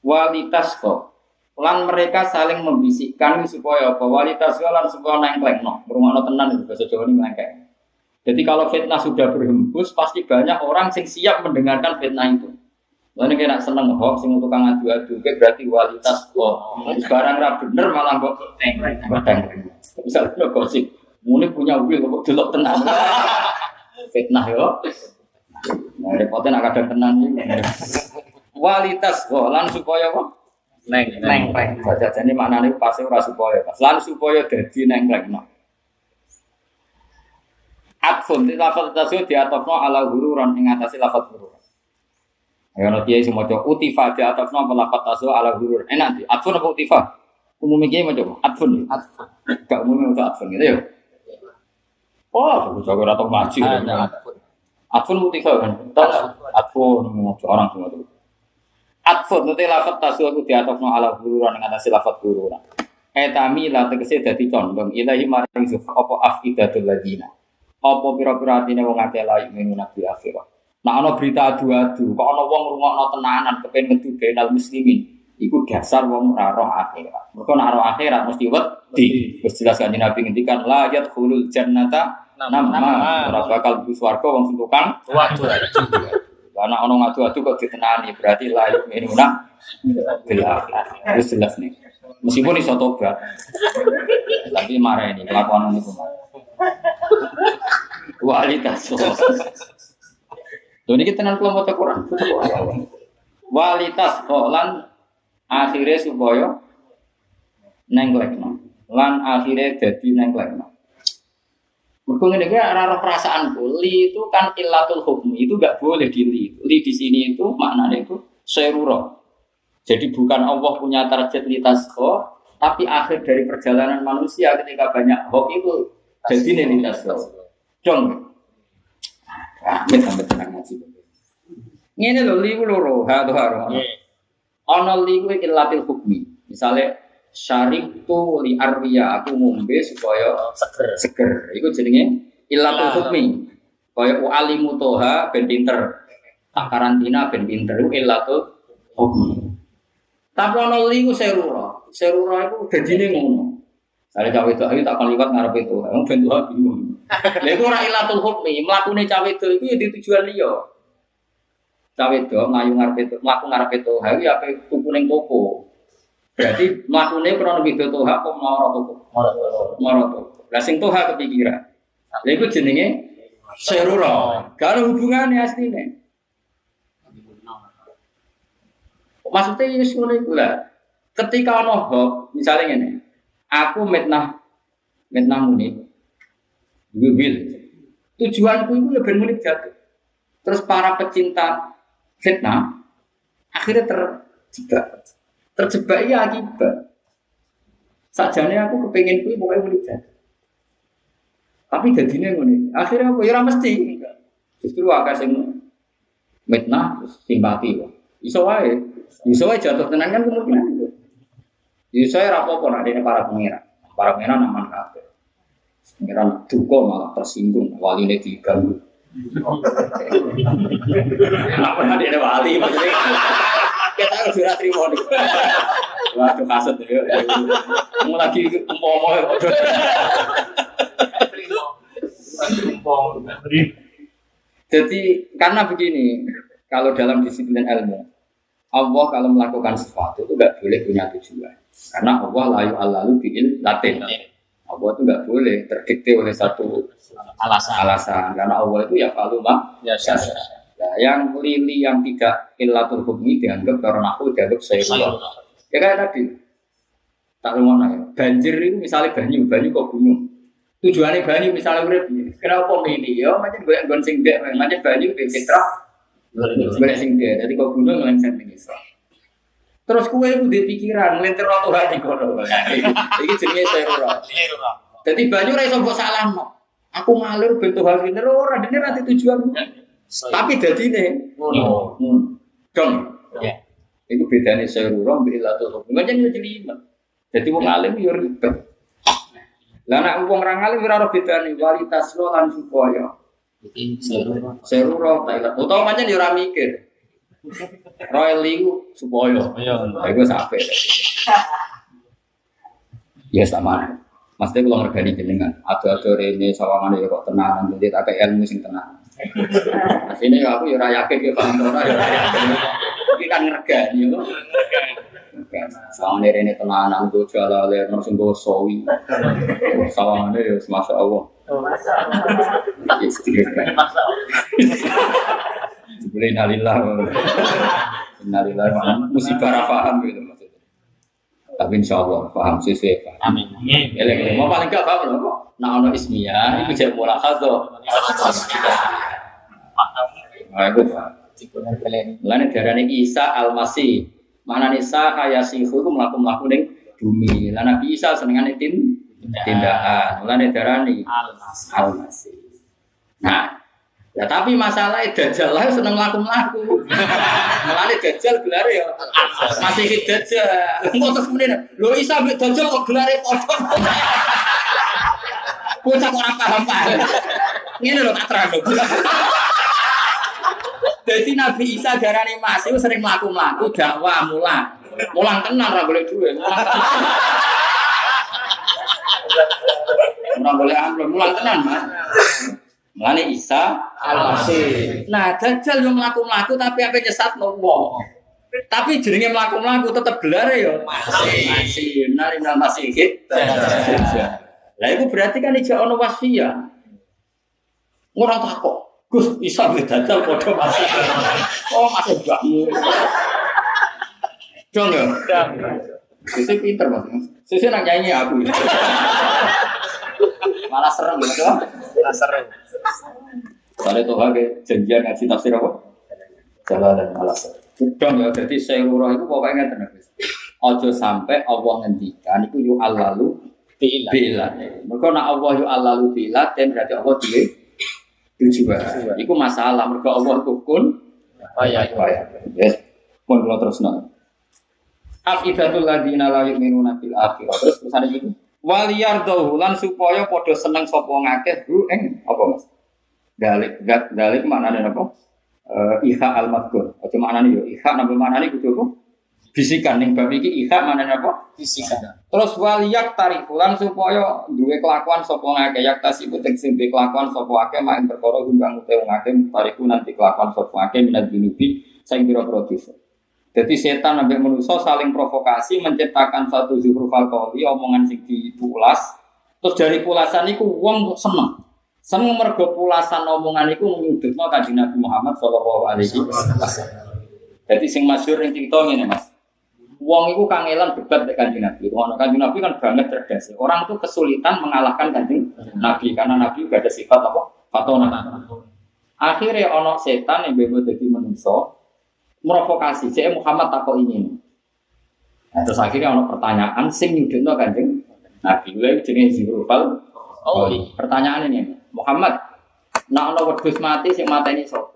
Walitas kok. Lan mereka saling membisikkan supaya apa? Walitas lan supaya nengklek no berumah tenan itu bahasa Jawa ini nengklek jadi kalau fitnah sudah berhembus pasti banyak orang sing siap mendengarkan fitnah itu. Lalu kena seneng hoax sing tukang adu-adu kayak berarti kualitas kok. Sekarang ra bener malah kok nengklek bisa lo gosip muni punya will kok delok tenang [LAUGHS] fitnah yo. Nah repotnya nak kadang tenang juga kualitas kok lan supaya kok Neng. Nengklek. Baca jadi maknanya pasti ora supaya pas. Lan supaya dadi nengklek no. Atfun di lafal tasawuf diatofno ala hururan ing atase lafal hurur. Ayo no kiai semua coba utifa diatofno apa lafal tasawuf ala hurur. Enak di atfun apa utifa? Umumnya kiai mau coba atfun. ya? Atfun. Gak umumnya untuk atfun gitu ya. Oh, aku jago atau ngaji. Ada ya. atfun. Atfun utifa kan. Atfun orang semua tuh. Atfun nanti lafat tasawuf itu diatofno ala hururan ing atase lafal hururan. Etami la tegese dadi condong ilahi maring zuh apa afidatul ladina. Apa pira-pira atine wong akeh la yu'minu nabi akhirah. Nah ana berita adu-adu, kok ana wong ngrungokno tenanan kepen ngedu benal muslimin. Iku dasar wong ora roh akhirat. Mergo nek roh akhirat mesti wedi. Wis jelas kanjeng Nabi ngendikan la yadkhulul jannata nama ora bakal mlebu swarga wong sing tukang Waduh. Anak ono ngadu-adu kok ditenani berarti layu minuna bila wis jelas nih. Meskipun iso tobat. Tapi marah ini kelakuan ini marah. Walitas. Lho niki tenan kula maca Quran. Walitas lan akhirnya supaya nengklekno. Lan akhirnya jadi nengklekno. Ini kan arah perasaanku, li itu kan illatul hukmi itu gak boleh di li. Li di sini itu maknanya itu seruro. Jadi bukan Allah punya target li tasho, tapi akhir dari perjalanan manusia ketika banyak hok itu jadi nih li tasho. Dong. Amit amit tenang ngaji. Ini loh li ku loro, ha tuh haro. Ono li ku illatil hukmi. Misalnya syarik tu li arwiya aku ngombe supaya Seger. seger. Iku jenenge ilatul hukmi. Kaya u alimu toha ben pinter. Tak karantina ben pinter iku ilatul hukmi. Tapi ana liku serura. Serura iku dadine ngono. Sare cawe itu ayo tak liwat ngarepe itu. Wong ben tuha bingung. [LAUGHS] Lha iku ora ilatul hukmi, mlakune cawe itu iku ya di tujuan liya. Cawe itu ngayu ngarepe itu, mlaku ngarepe itu, ha iki ape tuku ning toko. Berarti mlakune krono video toha apa mau toko? Moroto. Lah sing toha kepikiran. Lah iku jenenge serura. Gak ada hubungannya asline. Maksudnya ini iku lah. Ketika ono hok, misalnya ngene. Aku mitnah mitnah muni. Wil. Tujuanku itu ya ben muni jatuh. Terus para pecinta fitnah akhirnya terjebak. Terjebak ya akibat. Sajane aku kepengen kuwi pokoknya muni jatuh. Tapi jadinya ngono. Akhirnya aku ya ora mesti. Justru akeh sing mitnah terus simpati kok. Iso wae. Iso wae jatuh tenan kan kemungkinan itu. Iso wae ra apa-apa nek dene para pengira. Para pengira aman kabeh. Pengiran duka malah tersinggung waline diganggu. [LAUGHS] Apa nek dene wali maksudnya. Kita harus sudah terima nih. Waduh kaset ya. Mau lagi umpama ya. Jadi karena begini, kalau dalam disiplin ilmu, Allah kalau melakukan sesuatu itu nggak boleh punya tujuan. Karena Allah layu alalu bikin latin. Allah itu nggak boleh terdikte oleh satu Alasan. alasan. Karena Allah itu ya falu mak Ya, ya. Nah, yang lili yang tidak illatul hukmi dianggap karena aku dianggap saya Ya kayak tadi. Tak rumah ya. Banjir itu misalnya banyu, banyu kok gunung. Tujuannya banyu misalnya urip. Kenapa milih? Ya macam gue gon sing dek, macam banyu di fitrah. Gue sing dek. Jadi kok gunung ngelengsar ning Isra. Terus kue itu di pikiran ngelintir waktu hati kono. [LAUGHS] Iki jenenge serura. Jadi banyu ra iso mbok salahno. Aku ngalir bentuk hal ini ora dene ra tujuan. Tapi dadine Ngono. Hmm. Dong. Ya. Itu bedanya serura mbek ilatul hukum. Kan jadi jelimet. Jadi wong alim yo ribet. Lah nek wong ra alim ora ora bedane kualitas lo lan supaya Iki seru. serura ta ilat. Utawa pancen yo ora mikir. Royal liu supaya. Ya iku sampe. Ya sama. Maksudnya kalau ngergani jenengan, ada-ada rene sawangan ya kok tenang, jadi tak kayak ilmu sing tenang. Ya aku ya yakin ya paham ora ya yakin. Iki kan ngergani yo. Sawangan rene tenanan go jalale nang sing go sawi. Sawangan ya masya Allah. Ya sedikit kan. Jebule innalillah. Innalillah musibah ra paham gitu maksudnya. Tapi insya Allah paham sih sih. Amin. Eleng, mau paling gak paham loh. Nah, ono ismiyah, itu jadi mulai khado. Nah, itu paham. Mulane darane Isa Al-Masih. Mana nih sah kaya sihu itu melaku melaku neng bumi. Lah Nabi Isa senengane tin tindakan. Mulane darane Almas. Al-Masih. Nah, ya tapi masalahnya Dajjal lah seneng melaku. [LAUGHS] Mulane Dajjal gelar ya masih Dajjal. Kok terus kemudian lo Isa ambek Dajjal kok gelare padha. [LAUGHS] Bocah ora paham paham. Ngene lho tak terang. [LAUGHS] Jadi Nabi Isa darane Mas itu sering mlaku-mlaku dakwah mulang. Mulang tenan ora boleh tenan. ora boleh amplop, mulang tenan, Mas. Mulane Isa Al-Masih. Nah, Dajjal yo mlaku-mlaku tapi apa nyesatno wong. Tapi jenenge mlaku-mlaku tetep gelar ya Masih. masih menari nang masih hit. Lah itu berarti kan ijak ono wasfiyah. Ora takok. Gus Isa mbek Dajjal padha masih. Oh, masih mbakmu. Dong ya. Sisi pinter mas. Sisi nak nyanyi aku. Malah serem gitu. seru. Soalnya tuh kayak janjian ngaji tafsir apa? Jalan dan malah serem. Dong ya. Jadi seluruh itu pokoknya tenang. Ojo sampai Allah ngendikan itu yu alalu Bila. bilat. Mereka nak Allah yu alalu bilat dan berarti Allah dia tujuan. Itu masalah. Mereka Allah tukun. Oh iya. iya. Yes. Pun kalau terus nol. Afidatul ladina la yu'minuna bil akhirah. Terus terusannya gitu. Waliyar lan supaya podo seneng sapa ngakeh hu ing apa Mas? Dalik dalik maknane apa? Eh iha al madkur. Aja maknane yo iha napa maknane kudu apa? Bisikan ning bab iki iha maknane apa? Fisika. Terus waliyak tarifulan supaya duwe kelakuan sapa ngakeh yak tasibu sing duwe kelakuan sapa akeh mak perkara gumbang utawa ngakeh tariku nanti kelakuan sapa akeh minat dunubi sing pira-pira dosa. Jadi setan sampai manusia saling provokasi menciptakan satu zuhruf alkoholi omongan sing dipulas. Terus dari pulasan itu wong seneng. Seneng mergo pulasan omongan itu menyudutno kanjeng Nabi Muhammad sallallahu alaihi wasallam. Jadi sing masyhur ning cerita ngene Mas. Wong itu kangelan debat dengan kanjeng Nabi. Wong kanjeng Nabi kan banget cerdas. Orang itu kesulitan mengalahkan kanjeng Nabi karena Nabi juga ada sifat apa? Fatona. Akhirnya ono setan yang bebo jadi manusia merovokasi. Jadi Muhammad takut ini. Nah, terus akhirnya ono pertanyaan sing nyudutno kanjeng Nabi. Lha jenenge Zirufal. Oh, Pertanyaan ini, Muhammad, nak ono wedhus mati sing mateni sapa?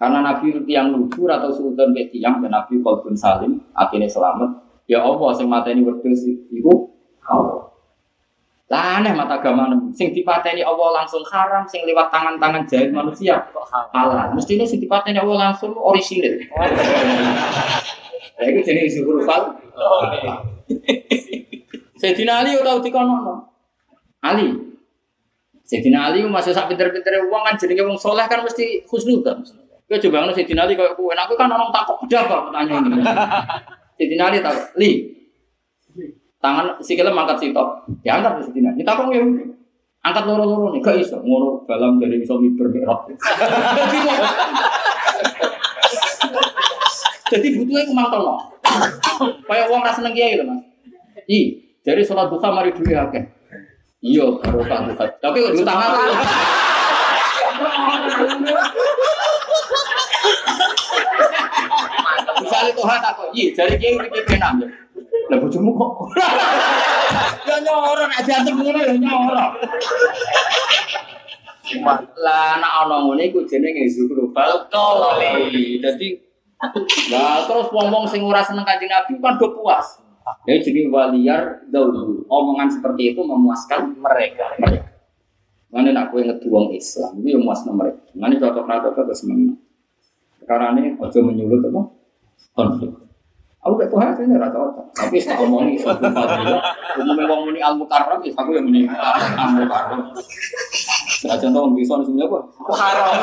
Karena Nabi itu yang luhur atau sultan ke tiang dan Nabi kolbun salim, akhirnya selamat. Ya Allah, sing mateni wedhus itu Allah. Lah aneh mata agama. Sing dipateni Allah langsung haram, sing lewat tangan-tangan jahit manusia halal. Mestinya sing dipateni Allah langsung orisinil. Lah iku jenenge zuhur fal. Sayyidina Ali ora dikono. Ali. Sayyidina Ali masih sak pinter-pintere wong kan jenenge wong soleh kan mesti husnudzon. Kowe coba ngono Sayyidina Ali koyo kowe. Aku kan orang takut ada apa pertanyaan ini. Sayyidina Ali takut, "Li, tangan sikile mangkat sitok. Ya angkat Sayyidina. Ini takut ya. Angkat loro-loro nih, gak iso. Ngono dalam dari iso miber mikrot. [LAUGHS] Jadi butuhnya aku mangkel no. Kayak uang rasa seneng kiai lho mas. I, jadi sholat duha mari dulu akeh. Iya, baru tak duha. Tapi kok utang [LAUGHS] Misalnya tuh tak kok, iya, jadi kiai iki penam ya. Lah bojomu kok. [LAUGHS] Ya nyoro nek diantem ya nyoro. Lah anak ana ngene iku jenenge zuhrufal qawli. Dadi Lah terus wong-wong sing ora seneng Kanjeng Nabi kan do puas. Ya jadi waliyar daulu. Omongan seperti itu memuaskan Mereka. Mana nak kue ngedu wong Islam, itu yang muasna mereka. Mana cocok nggak cocok ke semuanya. Karena ini ojo menyulut apa konflik. Aku gak tuh hati nggak cocok. Tapi setelah [LAUGHS] omongi suatu fadilah, umumnya wong muni al mukarram, ya aku yang muni al mukarram. Nah contoh wong bisa sebenarnya apa? Haram. [LAUGHS]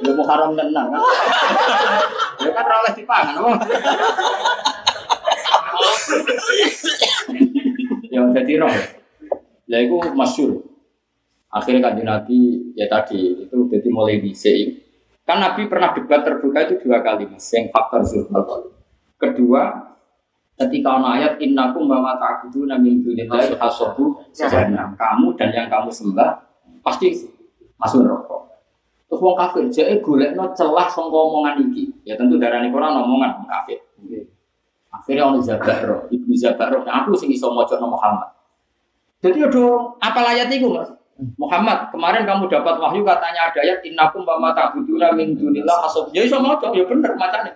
Ya mau haram tenang kan? [LAUGHS] Ya kan oleh dipangan, apa? Ya jadi roh. Ya itu masyur. Akhirnya kan Nabi ya tadi itu jadi mulai dicek. Kan Nabi pernah debat terbuka itu dua kali mas, yang faktor zulfal. Kedua, ketika ono ayat innakum wa ta'buduna min dunillahi hasabu jahannam. Kamu dan yang kamu sembah pasti masuk neraka. Terus wong kafir, jadi golekno celah sangka omongan iki. Ya tentu darani Quran omongan wong kafir. Akhirnya ono Zabaro, Ibnu Zabaro, nah aku sing iso maca Muhammad. Jadi ada apa ayat itu mas? Muhammad, kemarin kamu dapat wahyu katanya ada ayat innakum wa ma ta'buduna min dunillah hasab. Ya iso maca, ya bener macane.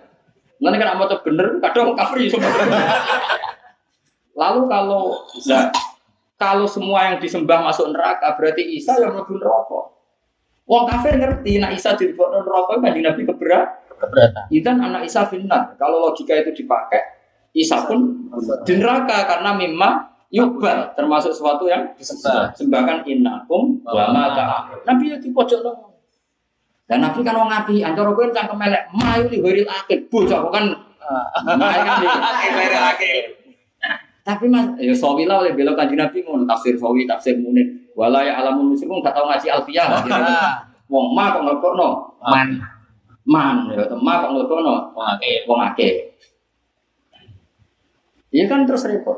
Nanti kan maca bener, kadang kafir iso maca. [LAUGHS] Lalu kalau nah, kalau semua yang disembah masuk neraka, berarti Isa yang mlebu neraka. Wong kafir ngerti, nak Isa dilebokno neraka kan Nabi keberat. Keberatan. Idan anak Isa finnar. Kalau logika itu dipakai, Isa pun di neraka karena memang Yubal termasuk sesuatu yang Disembah. Sembahkan innakum wa ma. Nabi ya dipojok Dan Nabi kan wong ngapi, antara kowe cangkem elek, mayu li ghairil akid. Bocah kok kan mayu kan di- [LAUGHS] Tapi mas, ya sawilah oleh belok kanjeng Nabi ngono tafsir sawi, tafsir munir. Wala ya alamun musyrikun gak tau ngaji alfiyah. [LAUGHS] Wong ma kok ngelokno, Man. man ya ma kok ngelokno, Oke. wong akeh. Iya kan terus repot.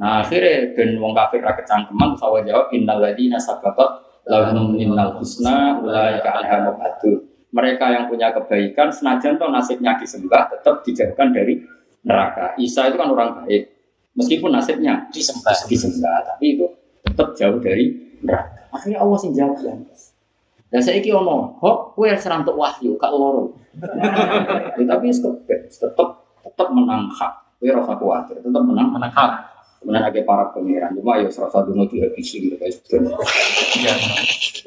Nah akhirnya ben wong kafir ra kecangkeman sawa jawab innal ladzina sabaqat lahum minnal husna ulaika anha mubadun. Mereka yang punya kebaikan senajan toh nasibnya disembah tetap dijauhkan dari neraka. Isa itu kan orang baik. Meskipun nasibnya Disembah. disembah tapi itu tetap jauh dari neraka. Akhirnya Allah sing jawab ya. Dan saya iki ono, kok kue serang untuk wahyu, kak loro. Ya, [LAUGHS] tapi tetap tetap menang hak. Kue rasa khawatir, tetap menang Menang hak. Kemudian ada para pengiran, cuma ya serasa dulu dihabisi gitu guys. Iya.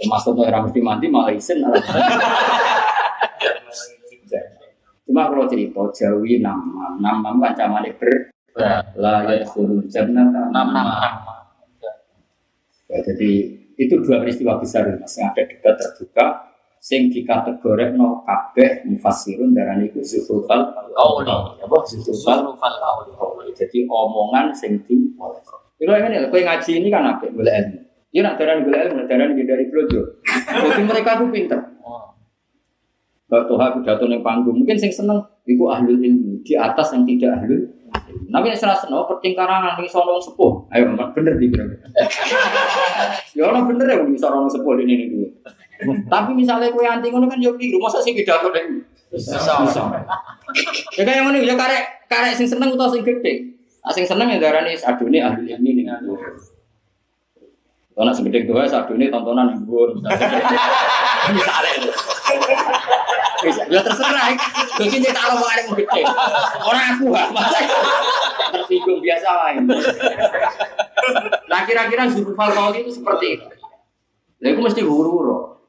Ya, maksudnya orang mesti mandi malah isin. Cuma kalau cerita Jawi nama, nama kan camane ber la ya suruh jannah Nama. Ya, jadi itu dua peristiwa besar mas yang ada debat terbuka sing dikategorek no kabeh mufassirun darani iku zuhrufal Kauli. apa zuhrufal kauli. Jadi omongan sing di itu ini kowe ngaji ini kan apa boleh ilmu ya nak darani boleh ilmu darani dari blojo jadi mereka tuh pinter Oh. Kalau Tuhan pidato ning panggung, mungkin sing seneng iku ahli ilmu di atas yang tidak ahli. Nabi yang serasa no pertingkaran ning sono sepuh. Ayo bener di bener. [LAUGHS] ya ono bener ya di sono sepuh ini ini dulu. Tapi misalnya kue anti ngono kan yo keliru, masa sih pidato ning Bisa. Ya kayak ngono ya karek karek sing seneng utawa sing gede. Nah, sing seneng ya darani adune ahli ilmu ning Kalau nak segede doa, sadune tontonan yang dhuwur. Itu. Bisa, ya terserah. Mungkin dia taruh mau ada gede. Orang aku masa tersinggung biasa lain. Nah kira-kira Zulfal Qauli itu seperti itu. Nah itu mesti huru-huru.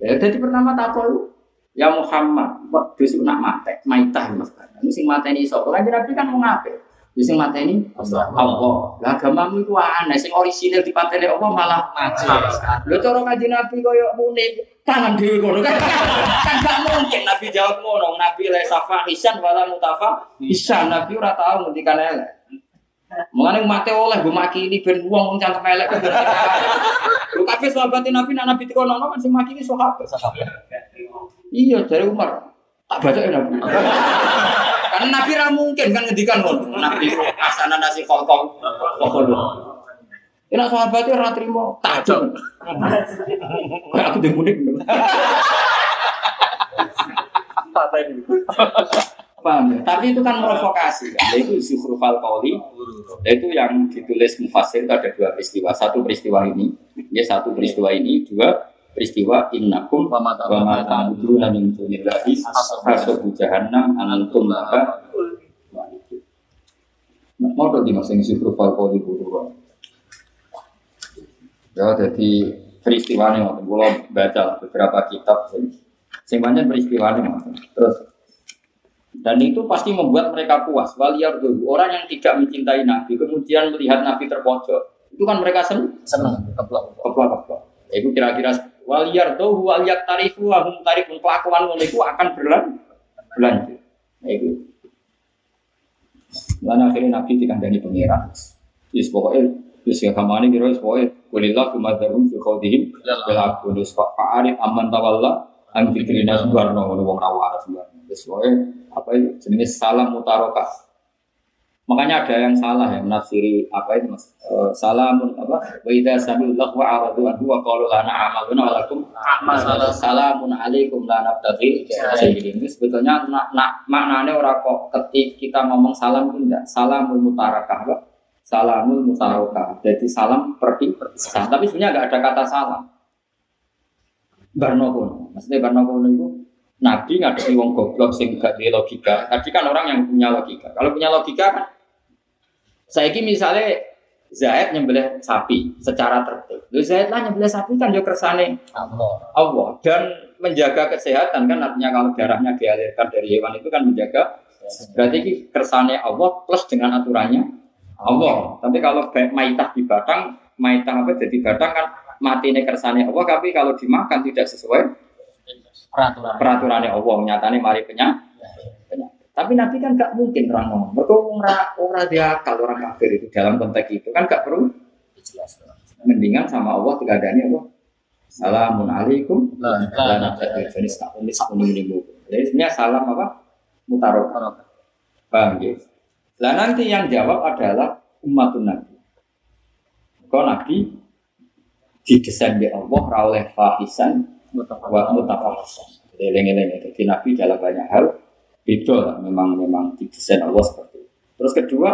Ya, jadi pertama takut ya Muhammad, kok dosa nak mate, maitah mas Ini sing mate ini sapa? Kan Nabi kan mau ngape? Ya sing mate ini Allah. Lah agamamu itu aneh, sing orisinil di patene Allah malah Ngaji. Lho cara kanjeng Nabi koyo muni tangan dhewe ngono kan. [LAUGHS] kan gak mungkin Nabi jawab ngono. Nabi la safa hisan wala mutafa hisan. Nabi ora tau ngendikan elek. Mulane mate oleh gue makili ben wong wong cangkem elek. [LAUGHS] Lho kabeh sahabat Nabi nak Nabi dikono kan sing makili sahabat. Iya dari Umar. Tak baca ya Nabi. Karena Nabi ra mungkin kan ngendikan ngono. Nabi asana nasi kokong. Kokong. Ini sahabatnya ora trimo tajam. Kayak aku demunik. Apa ini? Paham ya? Tapi itu kan provokasi kan. Itu Zuhrufal Qauli. Itu yang ditulis Mufassir itu ada dua peristiwa. Satu peristiwa ini, ya satu peristiwa ini, dua peristiwa innakum Wa ma ta'buduna min dunillahi hasabu jahannam anantum laha Mau tuh dimaksud Zuhrufal Qauli buru Ya, jadi peristiwa ini, kalau baca beberapa kitab, sing banyak peristiwa ini, terus dan itu pasti membuat mereka puas. Waliyar dulu orang yang tidak mencintai Nabi, kemudian melihat Nabi terpojok, itu kan mereka senang, Seneng. Keblok. keplak keplak. Ya, Itu kira-kira waliyar tuh waliyat tarifu wahum tarifun kelakuan ngono itu akan berlan berlanjut. Itu. Lalu akhirnya Nabi dikandani pengiran. Yes, pokoknya Terus ya kamane kira wis pokoke kulillah kumadzarum fi khawdihim bil aku wis pak arif aman tawalla an fikrina subarno ngono wong ra waras. Terus pokoke apa jenenge salam mutaroka. Makanya ada yang salah ya menafsiri apa itu Mas? Eh, salamun apa? Wa idza sami'u lahu wa aradu anhu wa qalu lana amaluna wa lakum. Salamun alaikum la nabtaghi. Ini sebetulnya nak, nak maknanya ora kok ketik kita ngomong salam itu enggak. Salamul mutarakah apa? Salamul mutarakah. Jadi salam pergi perpisah. Tapi sebenarnya enggak ada kata salam. Barno kono. Maksudnya Barno kono itu Nabi ngadepi wong goblok sing gak logika. Tadi kan orang yang punya logika. Kalau punya logika kan saya misalnya Zaid nyembelih sapi secara tertib. Lu Zaid lah nyembelih sapi kan yo kersane Allah. Allah dan menjaga kesehatan kan artinya kalau darahnya dialirkan dari hewan itu kan menjaga berarti ini kersane Allah plus dengan aturannya Allah. Tapi kalau maitah di batang, maitah apa jadi batang kan mati ini kersane Allah. Tapi kalau dimakan tidak sesuai Peraturan. peraturannya Allah. Nyatanya mari penyakit. Tapi Nabi kan gak mungkin orang ngomong. Mereka orang orang dia kalau orang kafir itu dalam konteks itu kan gak perlu Jelas. mendingan sama Allah tidak ada apa. Salamun alaikum. Ada jenis tak unik tak unik ini Jadi sebenarnya salam apa? Mutarok. Paham ya? Lah nanti yang jawab adalah umatun Nabi. Kau Nabi didesain di Allah rawleh fahisan wa mutafahisan. Jadi lengi-lengi. Jadi Nabi dalam banyak hal beda lah. Memang memang didesain Allah seperti itu. Terus kedua,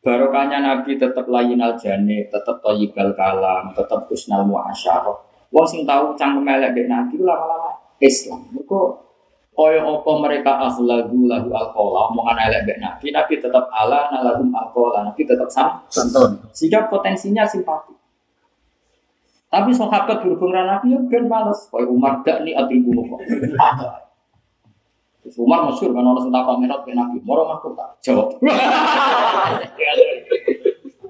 barokahnya Nabi tetap layin al jani, tetap toyibal kalam, tetap husnal muasyarah. Wong sing tahu cangkem elek dek Nabi itu lama-lama Islam. Mereka kaya apa mereka akhlagu lagu alkola omongan elek dek Nabi, Nabi tetap ala nalagum alkola, Nabi tetap sama. Santun. Sehingga potensinya simpati. Tapi sahabat berhubung dengan Nabi ya ben males. Kaya Umar dak nih adil bunuh. [LAUGHS] Terus Umar masyur kan orang sudah pamerot ke Nabi. Moro aku tak jawab. [LAUGHS]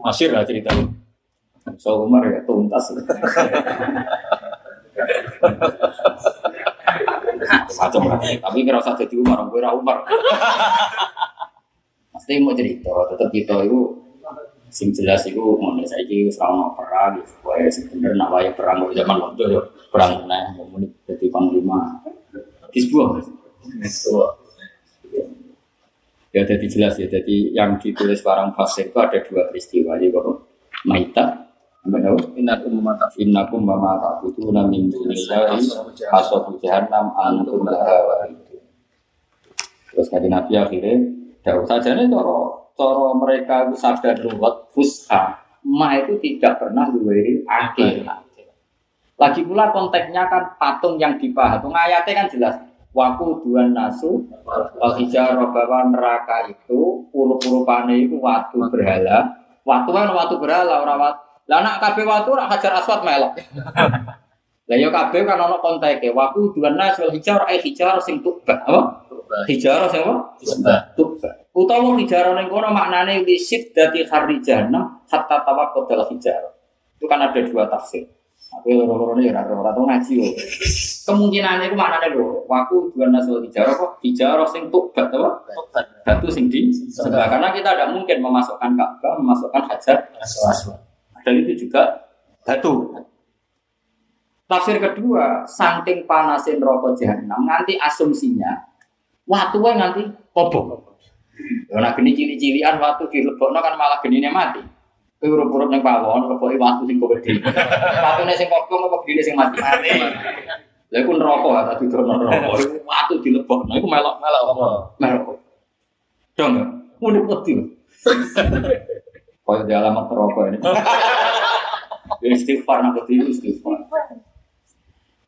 masyur lah cerita. So Umar ya tuntas. Macam Tapi kira usah jadi Umar, gue ra Umar. Pasti mau cerita, tetap kita itu sing jelas itu mau wis ora ono perang wae sing bener nak wae perang kok zaman waktu yo perang muni dadi panglima disbuah ya jadi jelas ya. Jadi yang ditulis barang fasir itu ada dua peristiwa. Jadi kok maita ta'buduna min dunillahi hasabu jahannam antum laha waridun terus nabi akhirnya jauh saja nih coro coro mereka itu fusha. Ma itu tidak pernah duweri akhir lagi pula konteksnya kan patung yang dipahat ayatnya kan jelas waku dua nasu al hijarah bahwa neraka itu puluh-puluh pane itu waktu berhala waktu kan waktu berhala orang waktu lah nak kabeh watu ora hajar aswad melok. [LAUGHS] Lah yo kabeh kan ono konteke. Waku dua nasul hijar ai hijar sing tuba. Apa? Hijar sing apa? Tuba. Utawa hijar ning kono maknane lisit dati kharijana hatta tawaqqal hijar. Itu kan ada dua tafsir. Tapi loro-loro ini ora ora ngaji yo. Kemungkinan itu maknane lho. Waku dua nasul hijar apa? Hijar sing tuba apa? Batu sing di sebelah. Karena kita tidak mungkin memasukkan Ka'bah, memasukkan hajar Aswad. dan itu juga batu. Tafsir kedua, saking panasin rokok jahanam, nanti asumsinya waktu nanti kobong. Ya nak geni cili-cilian waktu dilebokno kan malah genine mati. Kowe urip-urip ning pawon, leboke waktu sing gede. Watune sing kobong apa genine sing mati? Mati. Lha iku neraka ta didono neraka. [LAUGHS] Iku Waktu dilebokno iku melok-melok apa? Melok. Dong. Muni wedi. Kaya di alamat rokok ini. [LAUGHS] Ya, istighfar nak ketiru istighfar.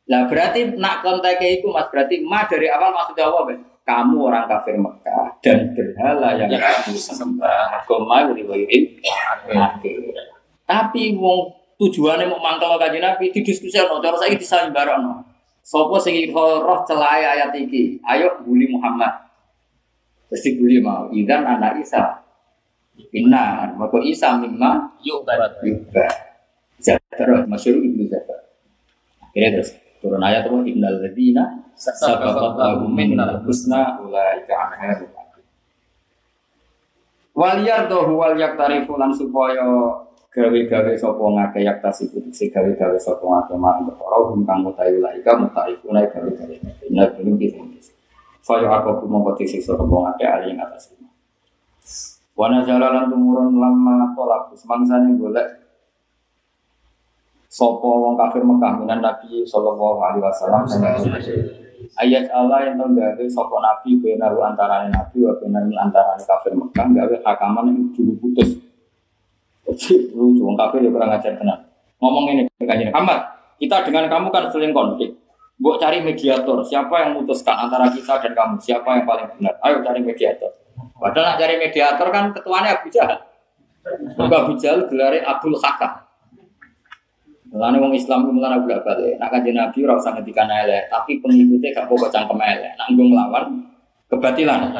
Lah berarti nak kontaknya itu mas berarti ma dari awal maksudnya apa Ben? Kamu orang kafir Mekah dan berhala yang Yang kamu sembah. Agama riwayatin Tapi wong tujuannya mau mangkel kajian Nabi didiskusikan, cara saya disayang barang Sopo sing iso roh celaya ayat iki, ayo bully Muhammad. Terus dibully mau, idan anak Isa. Inna, maka Isa mimma Yuk barat. juga Zatar, masyur ibnu Zatar Akhirnya terus turun ayat apa? Innal ladina sabaqat lahum minnal husna ulaika anha mubadun. Wal yardahu wal yaktarifu lan supaya gawe-gawe sapa ngake yaktasifu si gawe-gawe sapa ngake marang perkara hum kang mutahi ulaika mutarifuna gawe-gawe inna belum bisa Faya aku mongko tisiksa sapa ngake ali ing atas. Wana jalalan tumurun lama tolak semangsane golek Sopo wong kafir Mekah minan Nabi Sallallahu Alaihi Wasallam ayat Allah yang tenggawe sopo Nabi benaru antarane Nabi wa benaru antarane kafir Mekah gawe hakaman yang dulu putus. Lucu wong kafir ya kurang ajar tenan. Ngomong ini kajian Muhammad, kita dengan kamu kan sering konflik. Buat cari mediator, siapa yang memutuskan antara kita dan kamu, siapa yang paling benar? Ayo cari mediator. Padahal cari mediator kan ketuanya Abu Jahal. Abu Jahal gelarnya Abdul Hakam. Mulane wong Islam ku mulane bolak balik. Nak kanjeng Nabi ora usah ngendikan elek, tapi pengikutnya gak pokok cangkem elek. Nak nggo nglawan kebatilan.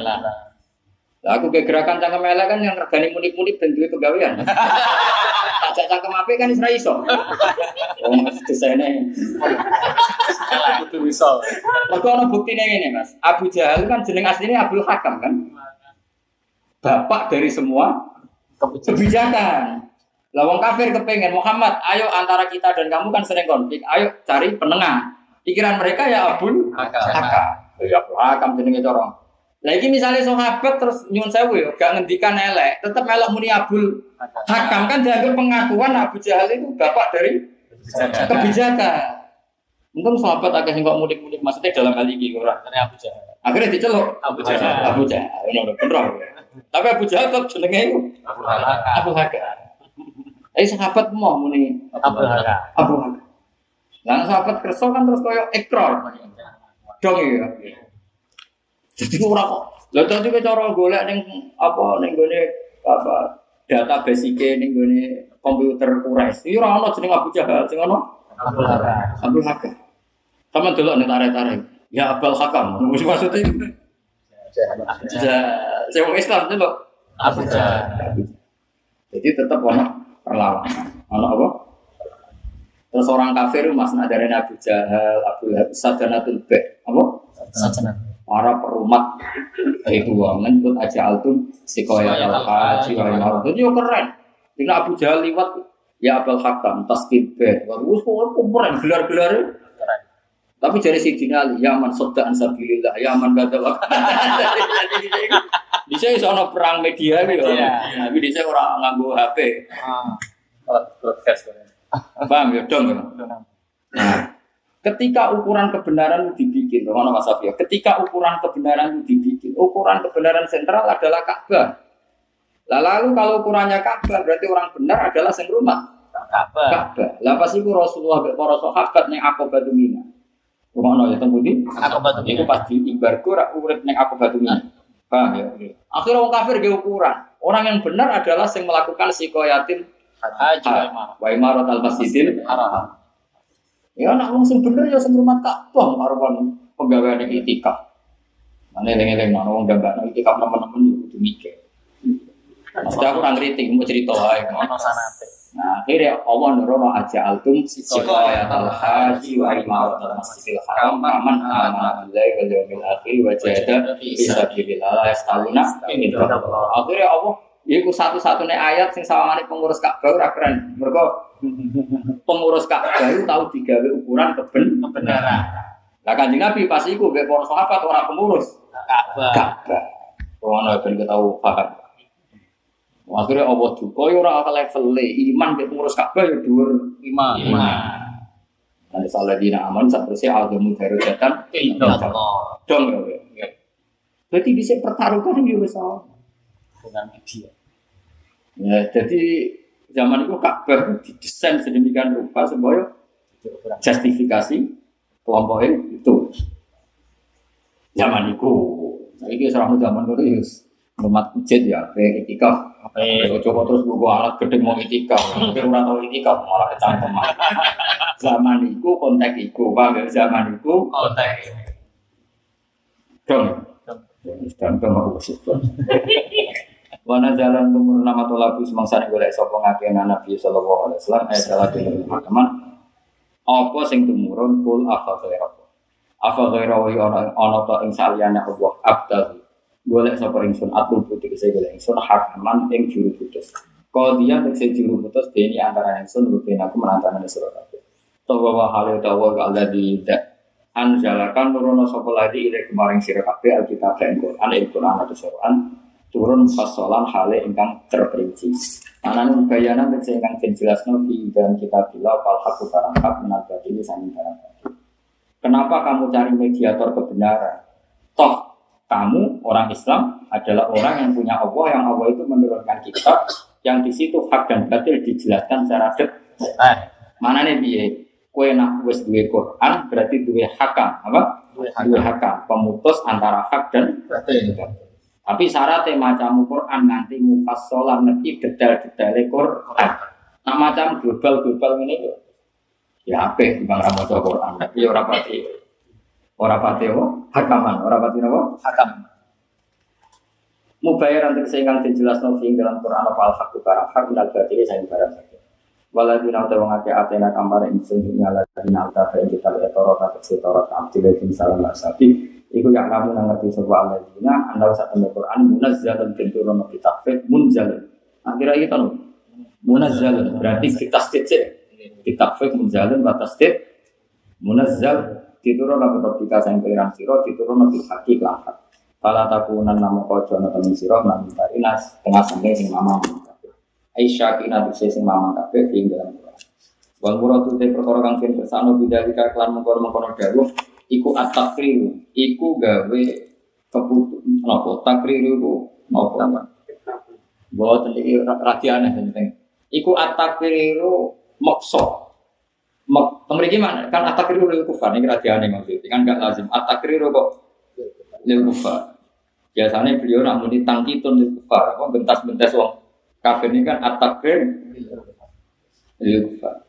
Aku kayak gerakan cangkem elek kan yang regane munip-munip dan duwe kegawean. Tak [LAUGHS] cangkem apik kan isra iso. Wong desainnya Kudu bisa. Mergo ana buktine ngene, Mas. Abu Jahal kan jeneng aslinya Abdul Hakam kan. Bapak dari semua kebijakan. Lah wong kafir kepengen Muhammad, ayo antara kita dan kamu kan sering konflik, ayo cari penengah. Pikiran mereka ya Abdul Hakam. Ya Abdul Hakam jenenge cara. Lah iki misalnya sahabat terus nyuwun sewu ya, gak ngendikan elek, tetep melok muni Abdul Hakam kan dianggap pengakuan Abu Jahal itu bapak dari kebijakan. Untung sahabat agak sing kok mudik-mudik maksudnya dalam hal ini ora. Abu Jahal. Akhirnya diceluk Abu Jahal. Abu Jahal. Ini udah bener. Tapi Abu Jahal tetap jenenge itu Abu Hakam. Abu Hakam. Eh sahabat mau muni Abu Hakam. Abu Hakam. Lah sahabat kerso kan terus koyo ekor. Dong ya. Jadi ora kok. Lah tadi cara golek ning apa ning gone apa database iki ning gone komputer Quraisy. Iki ora ono jeneng Abu Jahal, sing ono Abu Hakam. Abdul Hakam. Sama dulu nih tarik-tarik. Ya Abdul Hakam. Mesti maksudnya saya mau Islam loh. Abu Jahal. Jadi tetap ono perlawanan. Ono apa? Terus orang kafir mas nadarin Abu Jahal, Abu Lahab, Sadanatul Bek. Apa? Sajana. Para perumat itu menyebut aja altum sikoya al haji wa marut. Itu yo keren. Ini Abu Jahal liwat ya Abdul Hakam, Taskib Bek. Wah, keren gelar-gelar Keren. Tapi dari si Ali, ya man sodda ansabilillah, ya man gada. Di sini soal perang media gitu. Tapi di sini orang nganggo HP. Broadcast. Paham ya dong. ya? Nah, ketika ukuran kebenaran itu dibikin, mana Mas Afia? Ketika ukuran kebenaran itu dibikin, ukuran kebenaran sentral adalah Ka'bah. Lah lalu kalau ukurannya Ka'bah berarti orang benar adalah sing rumah Ka'bah. Ka'bah. Lah pas iku Rasulullah mek para sahabat ning Aqabah Mina. Rumono ya teng pundi? Aqabah Mina. Iku pas diimbargo ra urip ning Aqabah Mina. Paham ya? Akhirnya orang kafir dia ukuran. Orang yang benar adalah yang melakukan sikoyatin Haji wa imarat al masjidil Haram. Ya anak wong sing bener ya sing rumah Ka'bah marwan ning itikaf. Mane eling-eling ana wong gambakno itikaf teman-teman yo kudu mikir. Mesti aku ora ngritik mau cerita wae. Ono sanate. Nah, akhirnya Allah nurono aja altum sikoyat al haji wa imarat al masjidil haram aman amana billahi wal yawmil akhir wa jahada fi sabilillah la yastawuna Akhirnya Allah Iku satu-satunya ayat sing sawangane pengurus Ka'bah ora keren. Mergo pengurus Ka'bah itu tahu digawe ukuran keben Kebenaran. Lah Kanjeng Nabi pas iku mek para sahabat ora pengurus Ka'bah. Ka'bah. Ono ben ketahu paham. Akhirnya Allah duka ya ora level iman ke pengurus Ka'bah ya dhuwur Imam. iman. Ada salah dina aman satrusnya agamu darajatan dong ya. ya. Berarti bisa pertaruhkan ya wis salah. Dengan media. Ya, jadi zaman itu Ka'bah didesain sedemikian rupa supaya Itu justifikasi kelompoknya itu. Zaman itu, ini serang [LAUGHS] zaman itu ya rumah masjid ya, kayak etika. Eh, Coba terus buku alat gede mau etika, tapi orang tahu etika malah kecangkeman. Zaman itu konteks itu, pak, zaman itu konteks. dong. Dan dong aku bersyukur. [LAUGHS] Wana jalan tumur nama tolabu semangsa nih golek sapa ngakean Nabi sallallahu alaihi wasallam ayat salah dene teman. Apa sing tumurun kul afa ghaira. Afa ghaira wa ana ana ta ing saliyane Allah abdal. Golek sapa ingsun atul putih saya golek ingsun hakaman ing juru putus. Qadiyan tegese juru putus dene antara ingsun rutin aku menantang sira kabeh. Tawa wa hale tawa ka Allah di anjalakan nurono sapa lagi ide kemarin sira alkitab dan Quran ing Quran atau Quran turun fasolan hale ingkang terperinci. Anan bayanan tegese ingkang den jelasno fi dalam kitab bila fal haqqu barang hak menabat ini sami barang. Kenapa kamu cari mediator kebenaran? Toh kamu orang Islam adalah orang yang punya Allah yang Allah itu menurunkan kitab yang di situ hak dan batil dijelaskan secara detail. Mana nih biye? Kue nak wes duwe Quran berarti duwe hakam apa? Duwe hakam pemutus antara hak dan batil. Tapi syaratnya macam Quran nanti mufassalan ngerti detail-detail Quran. Nah macam global-global ini ya apa di bang Ramo Quran tapi orang pati orang pati apa hakaman orang pati apa Hakam. Mubayaran tegese ingkang dijelasno fi dalam Quran apa al-haq barang hak minal batili sing barang sakit. Waladina uta wong akeh atena kampare ingsun nyala dina alta fa kita etoro ta tegese toro abdi lagi salam sapi. Iku yang kamu ngerti sapa aladina anda usah temu Quran munazzalun tenturono kitab munzal. Akhirnya kita no munazzalun berarti kita stik kitab fiqh munzalun batas stik munazzal diturun aku ketika saya pengiran siro diturun bil haki kelahak Fala takunan namo kojo na temen siro nabi barinas tengah sampai sing mama Aisyah kina tukse sing mama kafe sing dalam Wal muradu te perkara kang sing bersano bidalika klan mengkono-mengkono dawuh iku at-takriru iku gawe keputu napa takriru iku napa Boten iki radiane penting iku at-takriru maksa Mek, memiliki mana? Kan atakriru lil kufar ini kerajaan yang maksudnya kan nggak lazim. Atakriru kok lil kufar. Biasanya beliau namun ditangkitun lil kufar. Apa bentas-bentas wong kafir ini kan atakrir lil kufar.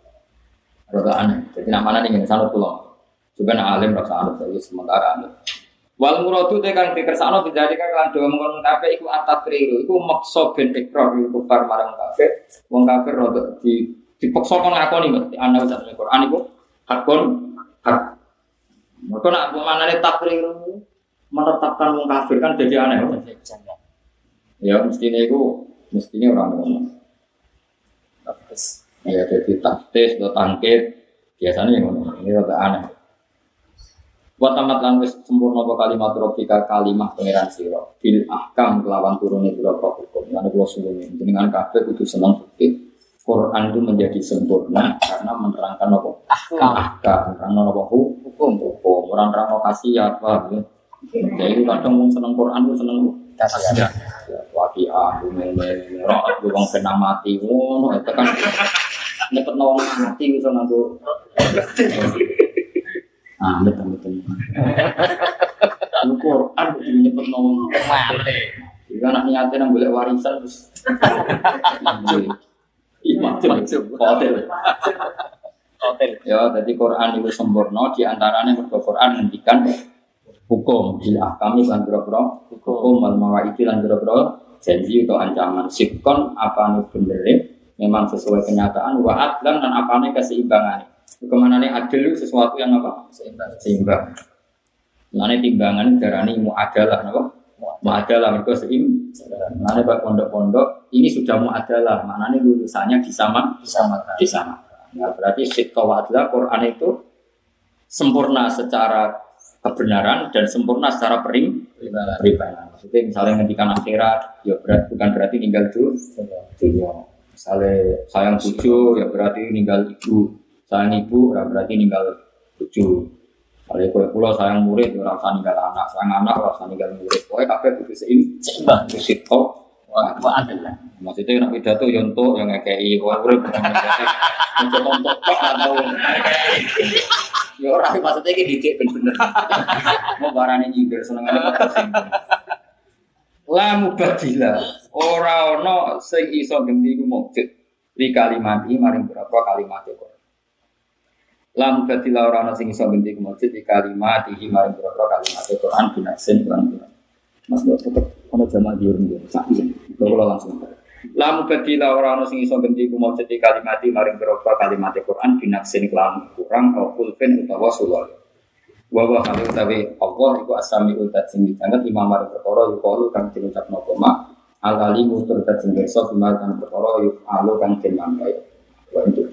Rada aneh. Jadi nama nih sana pulang. Coba nak alim rasa anut saja sementara anut. Wal muradu te kang dikersakno dijadi kan dua mengkon kabeh iku atakriru iku maksa ben ikrar lil kufar marang kafir. Wong kafir rada di dipaksa kon ngakoni mesti ana wis asal Quran iku hakon hak. Mereka nak pemanane takrir menetapkan wong kafir kan jadi aneh. Ya mestinya itu mestinya orang ngono. Ya jadi taktis atau tangkit biasanya yang ngono. Ini rada aneh. Wa tamat lan wis sempurna apa kalimat robika kalimah pangeran sira bil ahkam kelawan turune pira hukum. Lan kula suwun jenengan kabeh kudu seneng fikih Quran itu menjadi sempurna karena menerangkan apa? Ahkam. Ahkam. Menerangkan apa? Hukum. Hukum. Menerangkan kasih apa? Ya. Jadi kadang mau seneng Quran itu seneng kasih ya. Wakiah, bumene, roh, bang kena mati, oh, itu kan nyepet nawang mati bisa nganggo. [LAUGHS] Ah, betul betul. [LAUGHS] Quran itu nyepet nawang mati. Jika anak niatnya nang boleh warisan terus. Macam hotel. Hotel. Ya, jadi Quran itu sempurna di antaranya mergo Quran ngendikan hukum bil ahkami lan boro hukum wal mawaidi lan boro janji atau ancaman sikon apa nih bener memang sesuai kenyataan wa adlan dan apa nih keseimbangan ke mana nih adil itu sesuatu yang apa? Seimbang. Seimbang. Mana timbangan darani muadalah apa muadalah mereka seim mana bak pondok-pondok ini sudah muadalah mana nih lulusannya disama Disamakan. disamakan nah, berarti sikko adalah Quran itu sempurna secara kebenaran dan sempurna secara perim peribadah. Maksudnya misalnya ngendikan akhirat, ya berat, bukan berarti tinggal dulu dunia. Misalnya sayang cucu, ya berarti ninggal ibu. Sayang ibu, ya berarti ninggal cucu. Misalnya kue pulau sayang murid, ya rasa ninggal anak. Sayang anak, rasa ninggal murid. Pokoknya kabeh kudu seim, Seimbang. kusit kok. Wah, wah, ada. Maksudnya nak pidato yonto yang ngekei, wah murid. Untuk untuk kok atau Ya orang maksudnya ini didik bener-bener. Mau barani nyindir kok tersinggung. La mubadila. Ora ono sing iso ganti ku mukjid. Li kalimati maring berapa kalimat kok. La mubadila ora ono sing iso ganti ku mukjid li kalimati maring berapa kalimat Quran binasin Quran Quran. Mas kok tetep ono jamaah diurung dia. Sak izin. Kalau langsung. La mubadila ora ono sing iso ganti ku mujud kalimati maring beropa kalimat Quran binaksin kelam kurang au kulfin utawa sulol. Wa wa kali utawi Allah iku asami utat sing ditanget imam maring perkara yuqalu kang diucapno koma al alimu tur dat sing kersa bima kang perkara yuqalu kang den mangkai. Wa itu